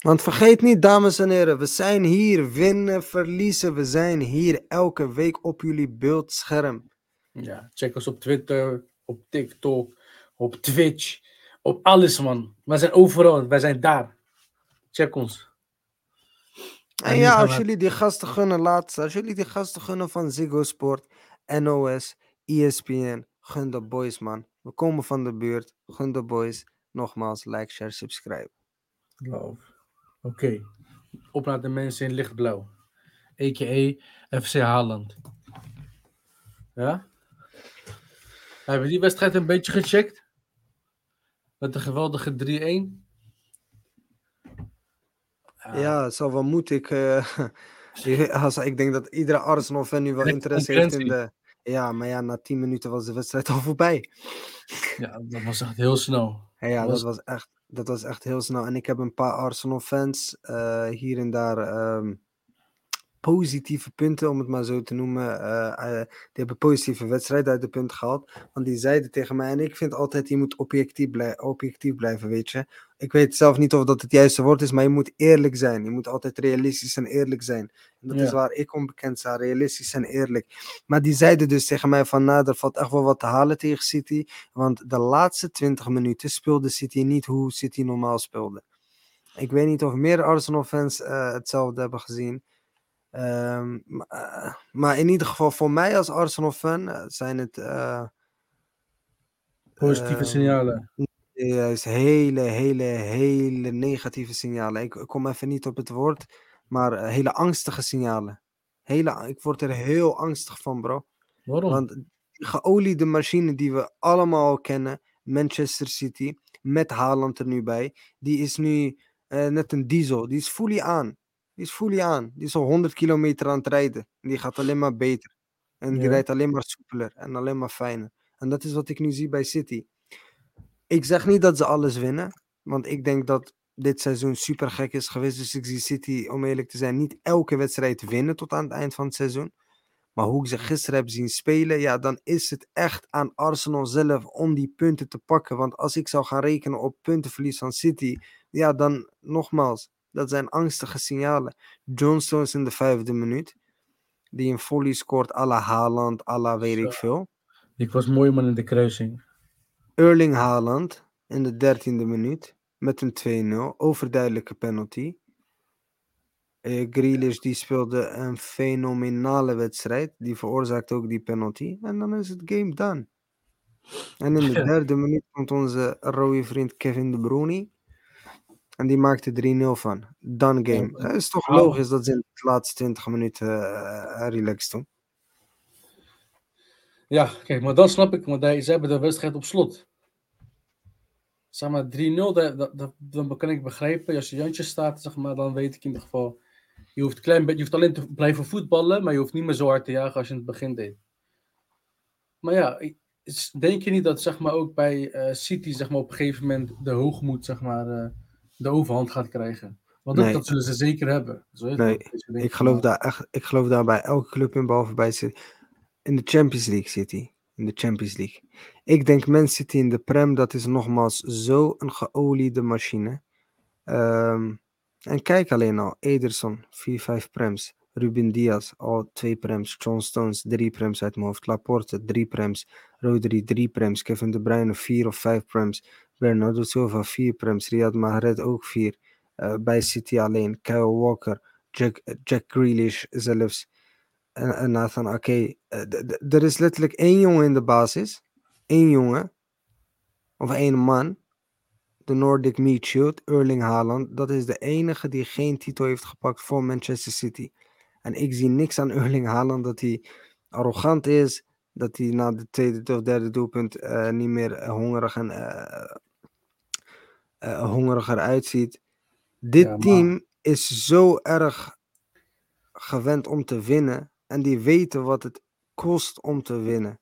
Want vergeet niet, dames en heren, we zijn hier, winnen, verliezen. We zijn hier elke week op jullie beeldscherm. Ja, check ons op Twitter, op TikTok, op Twitch, op alles, man. We zijn overal, wij zijn daar. Check ons. En, ja, als jullie die gasten gunnen, laatste, als jullie die gasten gunnen van Ziggo Sport, NOS, ESPN, gun de boys, man. We komen van de buurt, gun de boys. Nogmaals, like, share, subscribe. Love. Oké. Op naar de mensen in lichtblauw. A.k.a. FC Haaland. Ja? Hebben we die wedstrijd een beetje gecheckt? Met de geweldige 3-1? Ja, zal wel moeten. Ik, uh, als, ik denk dat iedere Arsenal-fan nu wel interesse heeft in de... Ja, maar ja, na 10 minuten was de wedstrijd al voorbij. Ja, dat was echt heel snel. Ja, dat, was... echt, dat was echt heel snel. En ik heb een paar Arsenal-fans uh, hier en daar um, positieve punten, om het maar zo te noemen. Uh, uh, die hebben positieve wedstrijden uit de punt gehaald. Want die zeiden tegen mij, en ik vind altijd, je moet objectief, blij objectief blijven, weet je. Ik weet zelf niet of dat het juiste woord is, maar je moet eerlijk zijn. Je moet altijd realistisch en eerlijk zijn. En dat ja. is waar ik onbekend sta, realistisch en eerlijk. Maar die zeiden dus tegen mij van, nou, er valt echt wel wat te halen tegen City. Want de laatste 20 minuten speelde City niet hoe City normaal speelde. Ik weet niet of meer Arsenal-fans uh, hetzelfde hebben gezien. Um, uh, maar in ieder geval voor mij als Arsenal-fan uh, zijn het... Uh, Positieve signalen. Juist, hele, hele, hele negatieve signalen. Ik, ik kom even niet op het woord, maar hele angstige signalen. Hele, ik word er heel angstig van, bro. Waarom? Want die geoliede machine die we allemaal kennen, Manchester City, met Haaland er nu bij, die is nu net een diesel. Die is fully aan. Die is fully aan. Die is al 100 kilometer aan het rijden. Die gaat alleen maar beter. En die ja. rijdt alleen maar soepeler en alleen maar fijner. En dat is wat ik nu zie bij City. Ik zeg niet dat ze alles winnen. Want ik denk dat dit seizoen super gek is geweest. Dus ik zie City, om eerlijk te zijn, niet elke wedstrijd winnen tot aan het eind van het seizoen. Maar hoe ik ze gisteren heb zien spelen, ja, dan is het echt aan Arsenal zelf om die punten te pakken. Want als ik zou gaan rekenen op puntenverlies van City, ja, dan nogmaals, dat zijn angstige signalen. John Stones in de vijfde minuut. Die een volley scoort à la Haaland, à la weet ik veel. Ik was mooi man in de kruising. Erling Haaland in de dertiende minuut. Met een 2-0. Overduidelijke penalty. Uh, Grealish die speelde een fenomenale wedstrijd. Die veroorzaakt ook die penalty. En dan is het game done. En in de derde minuut komt onze rode vriend Kevin De Bruyne. En die maakte 3-0 van. Done game. Het is toch logisch dat ze in de laatste 20 minuten uh, relaxed doen. Ja, kijk, maar dan snap ik, want ze hebben de wedstrijd op slot. Zeg maar 3-0, dan kan ik begrijpen. Als je Jantje staat, zeg maar, dan weet ik in ieder geval. Je hoeft, klein, je hoeft alleen te blijven voetballen, maar je hoeft niet meer zo hard te jagen als je in het begin deed. Maar ja, denk je niet dat zeg maar, ook bij uh, City zeg maar, op een gegeven moment de hoogmoed zeg maar, uh, de overhand gaat krijgen. Want nee. dat zullen ze zeker hebben. Zo nee, ik geloof, daar echt, ik geloof daar bij elke club in, behalve bij City. In de Champions League City. In de Champions League. Ik denk Man City in de Prem, dat is nogmaals zo een geoliede machine. Um, en kijk alleen al, Ederson, 4-5 prems. Ruben Diaz, al 2 prems. John Stones, 3 prems uit mijn hoofd. Laporte, 3 prems. Rodri, 3 prems. Kevin De Bruyne, 4 of 5 prems. Bernardo Silva 4 prems, Riyad Mahrez ook 4. Uh, bij City alleen, Kyle Walker, Jack, Jack Grealish zelfs en, Nathan Ake. Uh, er is letterlijk één jongen in de basis, één jongen, of één man. de Nordic Meat Shield, Erling Haaland, dat is de enige die geen titel heeft gepakt voor Manchester City. En ik zie niks aan Erling Haaland dat hij arrogant is, dat hij na de tweede of derde doelpunt uh, niet meer hongerig en uh, uh, hongeriger uitziet. Dit ja, team is zo erg gewend om te winnen en die weten wat het kost om te winnen.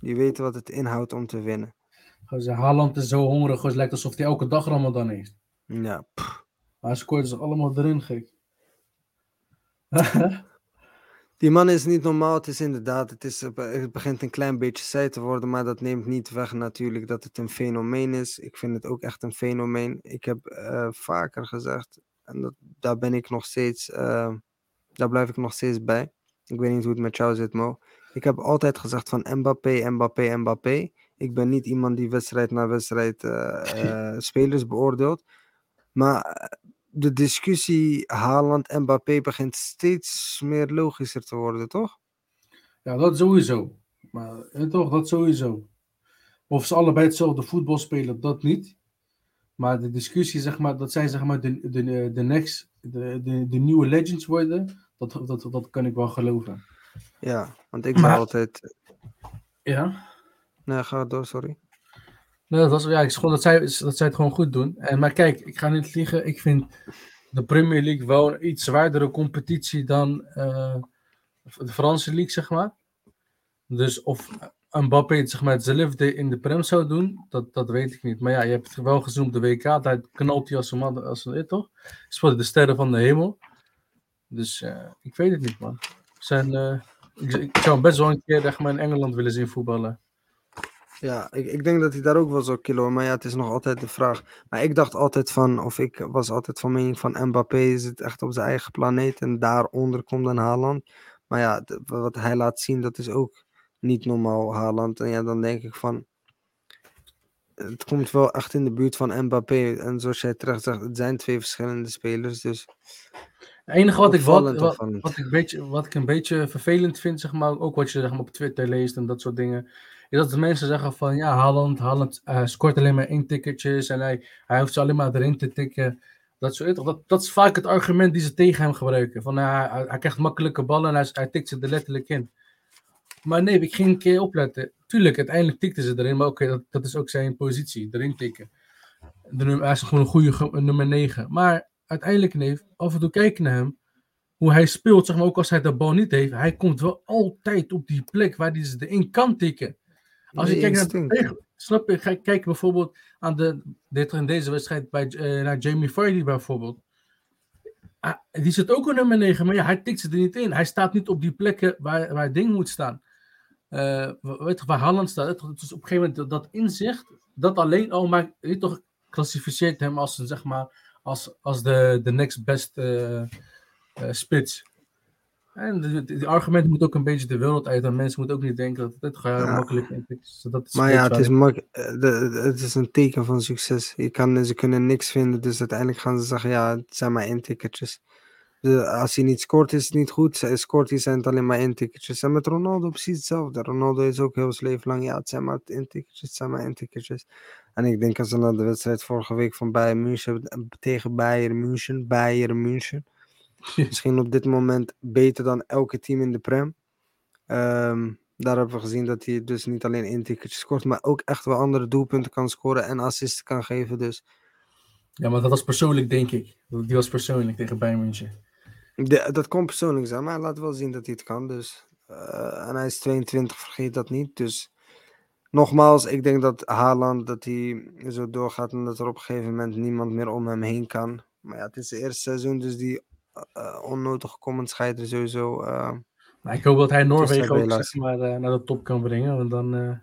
Die weten wat het inhoudt om te winnen. Haaland is zo hongerig, het lijkt alsof hij elke dag Ramadan heeft. Ja. Pff. Maar hij scoort ze allemaal erin, gek. Die man is niet normaal. Het is inderdaad, het, is, het begint een klein beetje saai te worden, maar dat neemt niet weg natuurlijk dat het een fenomeen is. Ik vind het ook echt een fenomeen. Ik heb uh, vaker gezegd, en dat, daar ben ik nog steeds, uh, daar blijf ik nog steeds bij. Ik weet niet hoe het met jou zit, Mo. Ik heb altijd gezegd van Mbappé, Mbappé, Mbappé. Ik ben niet iemand die wedstrijd na wedstrijd uh, spelers beoordeelt. Maar de discussie Haaland-Mbappé begint steeds meer logischer te worden, toch? Ja, dat sowieso. Maar toch, dat sowieso. Of ze allebei hetzelfde voetbal spelen, dat niet. Maar de discussie, zeg maar, dat zij zeg maar de, de, de, next, de, de, de nieuwe legends worden, dat, dat, dat kan ik wel geloven. Ja, want ik ben altijd. Ja? Nee, ga door, sorry. Nee, dat, was, ja, ik gewoon dat zij, dat zij het gewoon goed doen. En, maar kijk, ik ga niet liegen. Ik vind de Premier League wel een iets zwaardere competitie dan uh, de Franse League, zeg maar. Dus of Mbappé zeg maar, hetzelfde in de Prem zou doen, dat, dat weet ik niet. Maar ja, je hebt het wel gezien op de WK. Daar knalt hij als een man, als een, toch? Speelde de sterren van de hemel. Dus ik weet het niet, man. Zijn, ik, ik, zou best wel een keer zeg maar, in Engeland willen zien voetballen. Ja, ik, ik denk dat hij daar ook wel zou killen, maar ja, het is nog altijd de vraag. Maar ik dacht altijd van, of ik was altijd van mening van Mbappé het echt op zijn eigen planeet en daaronder komt dan Haaland. Maar ja, wat hij laat zien, dat is ook niet normaal Haaland. En ja, dan denk ik van, het komt wel echt in de buurt van Mbappé. En zoals jij terecht zegt, het zijn twee verschillende spelers, dus... Het enige wat ik, wat, wat, wat, ik beetje, wat ik een beetje vervelend vind, zeg maar, ook wat je zeg maar, op Twitter leest en dat soort dingen, dat de mensen zeggen van ja, Haaland, Haaland uh, scoort alleen maar één ticketjes en hij, hij hoeft ze alleen maar erin te tikken. Dat, soort, dat, dat is vaak het argument die ze tegen hem gebruiken. Van, hij, krijgt makkelijke ballen en hij, hij tikt ze er letterlijk in. Maar nee, ik ging een keer opletten. Tuurlijk, uiteindelijk tikten ze erin, maar oké, dat, dat is ook zijn positie, erin tikken. De nummer, hij is gewoon een goede nummer 9. Maar uiteindelijk, nee, af en toe kijken naar hem, hoe hij speelt, zeg maar, ook als hij de bal niet heeft, hij komt wel altijd op die plek waar hij ze erin kan tikken. Als je kijkt naar, snap je, kijk, kijk bijvoorbeeld aan de, dit, in deze wedstrijd bij, uh, naar Jamie Vardy bijvoorbeeld. Ah, die zit ook een nummer 9, maar ja, hij tikt ze er niet in. Hij staat niet op die plekken waar, waar het ding moet staan. Uh, weet je, waar Haaland staat. Dus op een gegeven moment dat, inzicht, dat alleen al maakt, je toch klassificeert hem als, een, zeg maar, als, als de, de next best uh, spits. En die argument moet ook een beetje de wereld uit. En mensen moeten ook niet denken dat het ja. makkelijk is. Dat is maar ja, het is, mak het is een teken van succes. Je kan, ze kunnen niks vinden, dus uiteindelijk gaan ze zeggen: ja, het zijn maar intikketjes. Dus als hij niet scoort, is het niet goed. Scoort hij, zijn het alleen maar intikketjes. En met Ronaldo precies hetzelfde. Ronaldo is ook heel zijn leven lang: ja, het zijn maar intikketjes, het zijn maar intikketjes. En ik denk als ze naar de wedstrijd vorige week van Bayern München tegen Bayern München, Bayern München Misschien op dit moment beter dan elke team in de Prem. Um, daar hebben we gezien dat hij dus niet alleen één ticketje scoort, maar ook echt wel andere doelpunten kan scoren en assisten kan geven. Dus. Ja, maar dat was persoonlijk, denk ik. Die was persoonlijk tegen Bayern München. De, dat kon persoonlijk zijn, maar hij laat wel zien dat hij het kan. Dus. Uh, en hij is 22, vergeet dat niet. Dus nogmaals, ik denk dat Haaland dat hij zo doorgaat en dat er op een gegeven moment niemand meer om hem heen kan. Maar ja, het is het eerste seizoen, dus die uh, onnodige comments ga je er sowieso. Uh, maar ik hoop dat hij Noorwegen ook zeg maar, uh, naar de top kan brengen. Want dan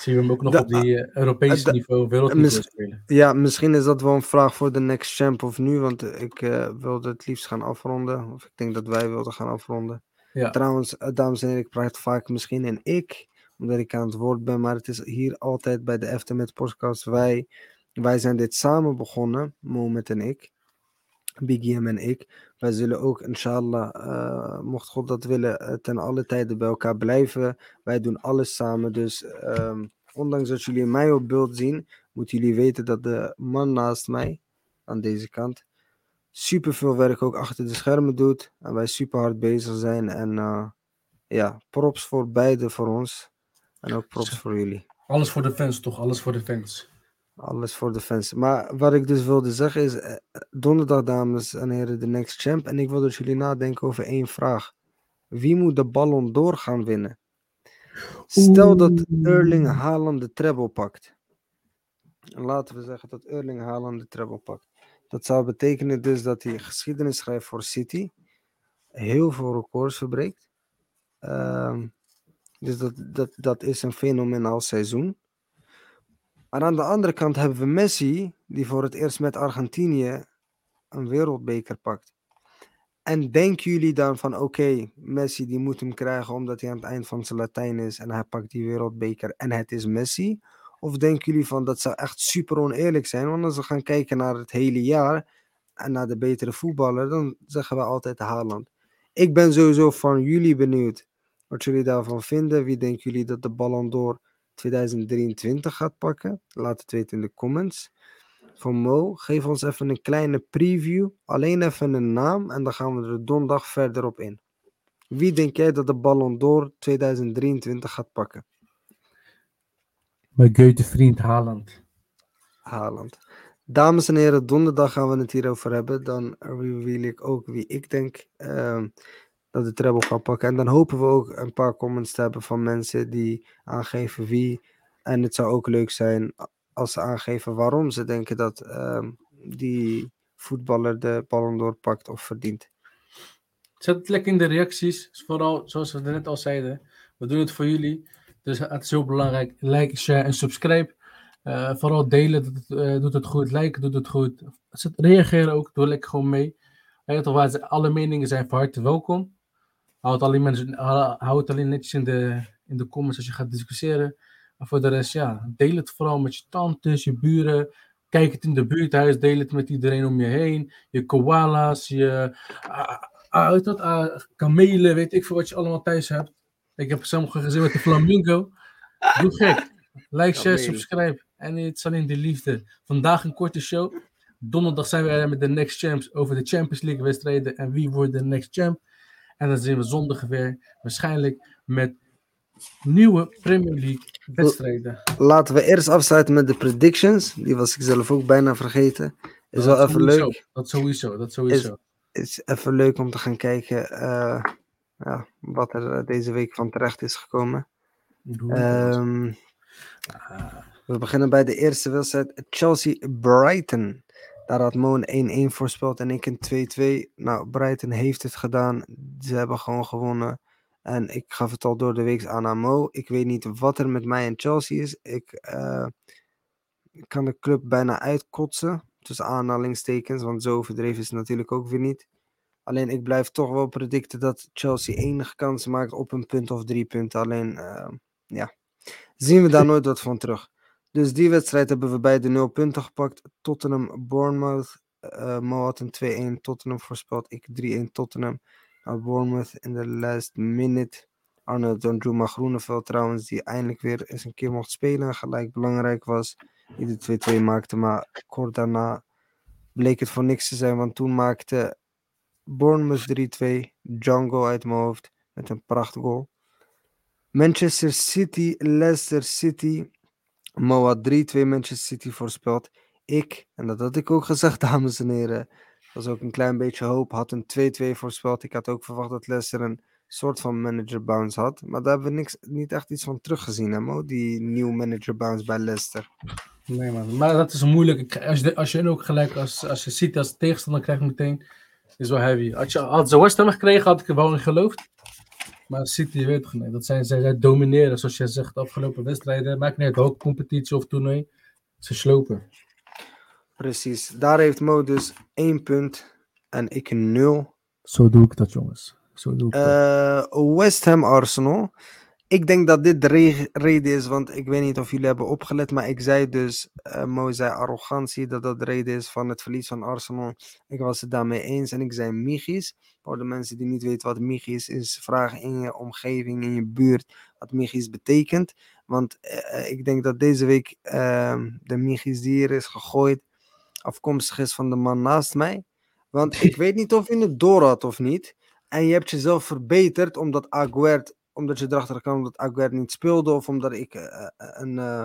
zien we hem ook nog de, op die Europese niveau, wereldniveau spelen. Ja, misschien is dat wel een vraag voor de Next Champ of nu. Want ik wilde het liefst gaan afronden. Of ik denk dat wij wilden gaan afronden. Ja. Trouwens, dames en heren, ik praat vaak misschien in ik. Omdat ik aan het woord ben. Maar het is hier altijd bij de Eftemet podcast. Wij, wij zijn dit samen begonnen, Moment en ik. Biggie en ik. Wij zullen ook, inshallah, uh, mocht God dat willen, uh, ten alle tijden bij elkaar blijven. Wij doen alles samen. Dus um, ondanks dat jullie mij op beeld zien, moeten jullie weten dat de man naast mij, aan deze kant, super veel werk ook achter de schermen doet. En wij super hard bezig zijn. En uh, ja, props voor beide voor ons. En ook props voor jullie. Alles voor de fans toch? Alles voor de fans. Alles voor de fans. Maar wat ik dus wilde zeggen is, eh, donderdag dames en heren, de next champ. En ik wil dat jullie nadenken over één vraag. Wie moet de Ballon door gaan winnen? Stel dat Erling Haaland de treble pakt. Laten we zeggen dat Erling Haaland de treble pakt. Dat zou betekenen dus dat hij geschiedenis schrijft voor City. Heel veel records verbreekt. Um, dus dat, dat, dat is een fenomenaal seizoen. Maar aan de andere kant hebben we Messi, die voor het eerst met Argentinië een wereldbeker pakt. En denken jullie dan van oké, Messi die moet hem krijgen omdat hij aan het eind van zijn Latijn is en hij pakt die wereldbeker en het is Messi? Of denken jullie van dat zou echt super oneerlijk zijn? Want als we gaan kijken naar het hele jaar en naar de betere voetballer, dan zeggen we altijd Haaland. Ik ben sowieso van jullie benieuwd wat jullie daarvan vinden. Wie denken jullie dat de Ballon d'Or 2023 gaat pakken? Laat het weten in de comments. Van Mo, geef ons even een kleine preview. Alleen even een naam en dan gaan we er donderdag verder op in. Wie denk jij dat de Ballon d'Or 2023 gaat pakken? Mijn grote vriend Haaland. Haaland. Dames en heren, donderdag gaan we het hierover hebben. Dan reveal ik ook wie ik denk uh, dat de treble gaat pakken. En dan hopen we ook een paar comments te hebben van mensen die aangeven wie. En het zou ook leuk zijn als ze aangeven waarom ze denken dat uh, die voetballer de ballon doorpakt of verdient. Zet het lekker in de reacties. Vooral, zoals we net al zeiden, we doen het voor jullie. Dus het is heel belangrijk. Like, share en subscribe. Uh, vooral delen doet, uh, doet het goed. Liken doet het goed. Reageren ook. Doe lekker gewoon mee. Toch, alle meningen zijn van harte welkom. Houd, alleen mensen, hou het alleen netjes in de, in de comments als je gaat discussiëren. Maar voor de rest, ja, deel het vooral met je tantes, je buren. Kijk het in de buurthuis, deel het met iedereen om je heen. Je koala's, je uh, uh, dat, uh, kamelen, weet ik veel wat je allemaal thuis hebt. Ik heb sommige gezien met de flamingo. Doe gek. Like, share, subscribe. En het is alleen de liefde. Vandaag een korte show. Donderdag zijn we er met de Next Champs over de Champions League wedstrijden. En wie wordt de Next Champ? En dan zien we zondag weer waarschijnlijk met nieuwe Premier League wedstrijden. Laten we eerst afsluiten met de predictions. Die was ik zelf ook bijna vergeten. Is dat wel even leuk. Dat sowieso, dat sowieso. Is, is even leuk om te gaan kijken uh, ja, wat er eh, deze week van terecht is gekomen. Um, we beginnen bij de eerste wedstrijd. Chelsea-Brighton. Daar had Mo een 1-1 voorspeld en ik een 2-2. Nou, Brighton heeft het gedaan. Ze hebben gewoon gewonnen. En ik gaf het al door de week aan aan Mo. Ik weet niet wat er met mij en Chelsea is. Ik uh, kan de club bijna uitkotsen. Tussen aanhalingstekens. Want zo overdreven is het natuurlijk ook weer niet. Alleen ik blijf toch wel predicten dat Chelsea enige kans maakt op een punt of drie punten. Alleen, uh, ja, zien we daar nooit wat van terug. Dus die wedstrijd hebben we bij de 0 punten gepakt. Tottenham, Bournemouth. Uh, Mo had een 2-1 Tottenham voorspeld. Ik 3-1 Tottenham. Nou, Bournemouth in de last minute. Arnold Donjuma Groeneveld trouwens, die eindelijk weer eens een keer mocht spelen. Gelijk belangrijk was. Die de 2-2 maakte. Maar kort daarna bleek het voor niks te zijn. Want toen maakte Bournemouth 3-2. Django uit mijn hoofd. Met een prachtgoal. Manchester City, Leicester City. Mo had 3-2 Manchester City voorspeld. Ik, en dat had ik ook gezegd, dames en heren, was ook een klein beetje hoop, had een 2-2 voorspeld. Ik had ook verwacht dat Leicester een soort van manager bounce had. Maar daar hebben we niks, niet echt iets van teruggezien, hè Mo? Die nieuwe manager bounce bij Leicester. Nee man, maar dat is moeilijk. Als je, als je ook gelijk, als, als je ziet als tegenstander krijgt meteen, is wel heavy. Als je had ze West Ham gekregen, had ik er wel in geloofd. Maar City weet. Dat zijn, zij, zij domineren, zoals jij zegt, de afgelopen wedstrijden. Maakt niet uit welke competitie of toernooi. Ze slopen. Precies. Daar heeft Mo dus één punt en ik nul. Zo doe ik dat, jongens. Zo doe ik uh, West Ham Arsenal. Ik denk dat dit de re- reden is, want ik weet niet of jullie hebben opgelet, maar ik zei dus, eh Mo zei arrogantie, dat dat de reden is van het verlies van Arsenal. Ik was het daarmee eens en ik zei Michis. Voor de mensen die niet weten wat Michis is, vraag in je omgeving, in je buurt, wat Michis betekent. Want eh, ik denk dat deze week ehm, de Michis die hier is gegooid, afkomstig is van de man naast mij. Want ik weet niet of je het door had of niet. En je hebt jezelf verbeterd omdat Aguerd, omdat je erachter kwam dat Aguerd niet speelde. Of omdat ik, eh, eh, een, eh,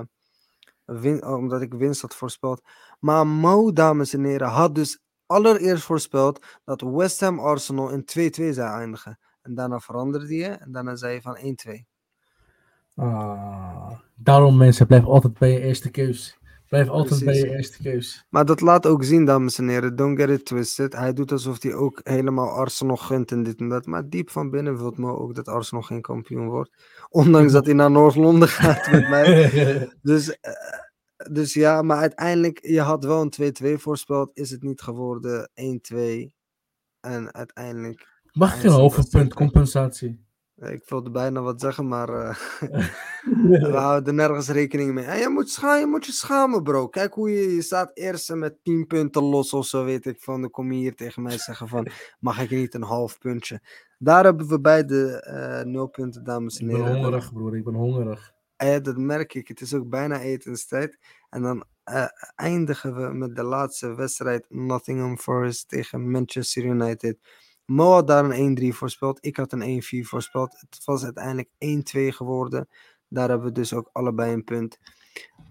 een win, omdat ik winst had voorspeld. Maar Mo, dames en heren, had dus allereerst voorspeld dat West Ham Arsenal in 2-2 zou eindigen. En daarna veranderde je en daarna zei je van 1-2. Ah, daarom mensen, blijf altijd bij je eerste keus. Blijf altijd bij je eerste keus. Maar dat laat ook zien, dames en heren. Don't get it twisted. Hij doet alsof hij ook helemaal Arsenal gunt en dit en dat. Maar diep van binnen wil Mo ook dat Arsenal geen kampioen wordt. Ondanks dat hij naar Noord-Londen gaat met mij. Dus, eh, dus ja, maar uiteindelijk, je had wel een 2-2 voorspeld. Is het niet geworden 1-2. En uiteindelijk, Mag ik een halve punt compensatie? Eh, ik wilde bijna wat zeggen, maar eh, we houden nergens rekening mee. En je moet, scha je moet je schamen, bro. Kijk hoe je, je staat eerst met 10 punten los of zo, weet ik van. Dan kom je hier tegen mij zeggen van, mag ik niet een half puntje? Daar hebben we beide eh nul punten, dames en Ik ben heren. hongerig, broer. Ik ben hongerig. Eh, dat merk ik. Het is ook bijna etenstijd. En dan eindigen we met de laatste wedstrijd Nottingham Forest tegen Manchester United. Mo had daar een 1-3 voorspeld. Ik had een 1-4 voorspeld. Het was uiteindelijk 1-2 geworden. Daar hebben we dus ook allebei een punt.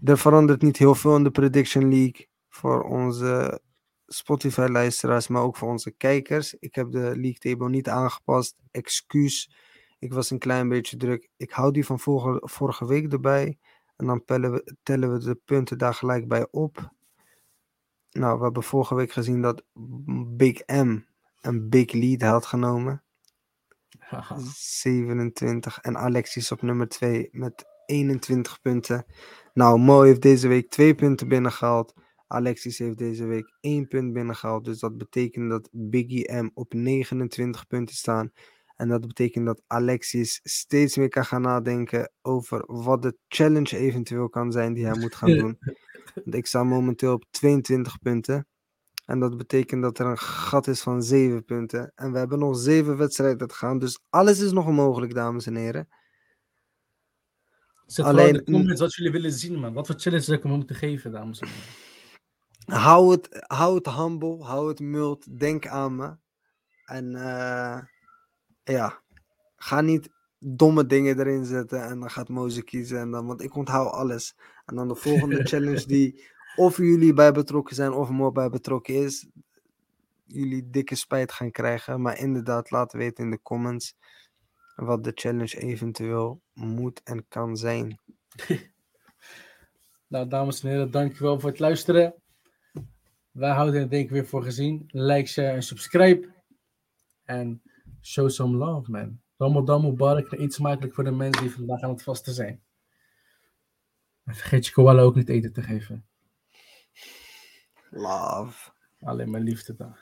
Er verandert niet heel veel in de Prediction League voor onze Spotify-luisteraars, maar ook voor onze kijkers. Ik heb de league table niet aangepast. Excuus. Ik was een klein beetje druk. Ik hou die van vorige, vorige week erbij. En dan tellen we, tellen we de punten daar gelijk bij op. Nou, we hebben vorige week gezien dat Big M een big lead had genomen. 27. En Alexis op nummer 2 met 21 punten. Nou, Mo heeft deze week 2 punten binnengehaald. Alexis heeft deze week 1 punt binnengehaald. Dus dat betekent dat Biggie M op 29 punten staan. En dat betekent dat Alexis steeds meer kan gaan nadenken over wat de challenge eventueel kan zijn die hij moet gaan doen. Want ik sta momenteel op 22 punten. En dat betekent dat er een gat is van 7 punten. En we hebben nog 7 wedstrijden te gaan. Dus alles is nog mogelijk, dames en heren. Zet Alleen- de comments wat jullie willen zien, man. Wat voor challenge zou ik hem moeten geven, dames en heren. Hou het, hou het humble, hou het mild, denk aan me. En eh, ja, ga niet domme dingen erin zetten en dan gaat Moze kiezen. En dan, want ik onthoud alles. En dan de volgende challenge die of jullie bij betrokken zijn of Mo bij betrokken is, jullie dikke spijt gaan krijgen. Maar inderdaad, laat weten in de comments wat de challenge eventueel moet en kan zijn. Nou, dames en heren, dankjewel voor het luisteren. Wij houden het denk ik weer voor gezien. Like, share en subscribe. En show some love, man. Ramadan Mubarak en eet smakelijk voor de mensen die vandaag aan het vasten zijn. Vergeet je koala ook niet eten te geven. Love. Alleen maar liefde dan.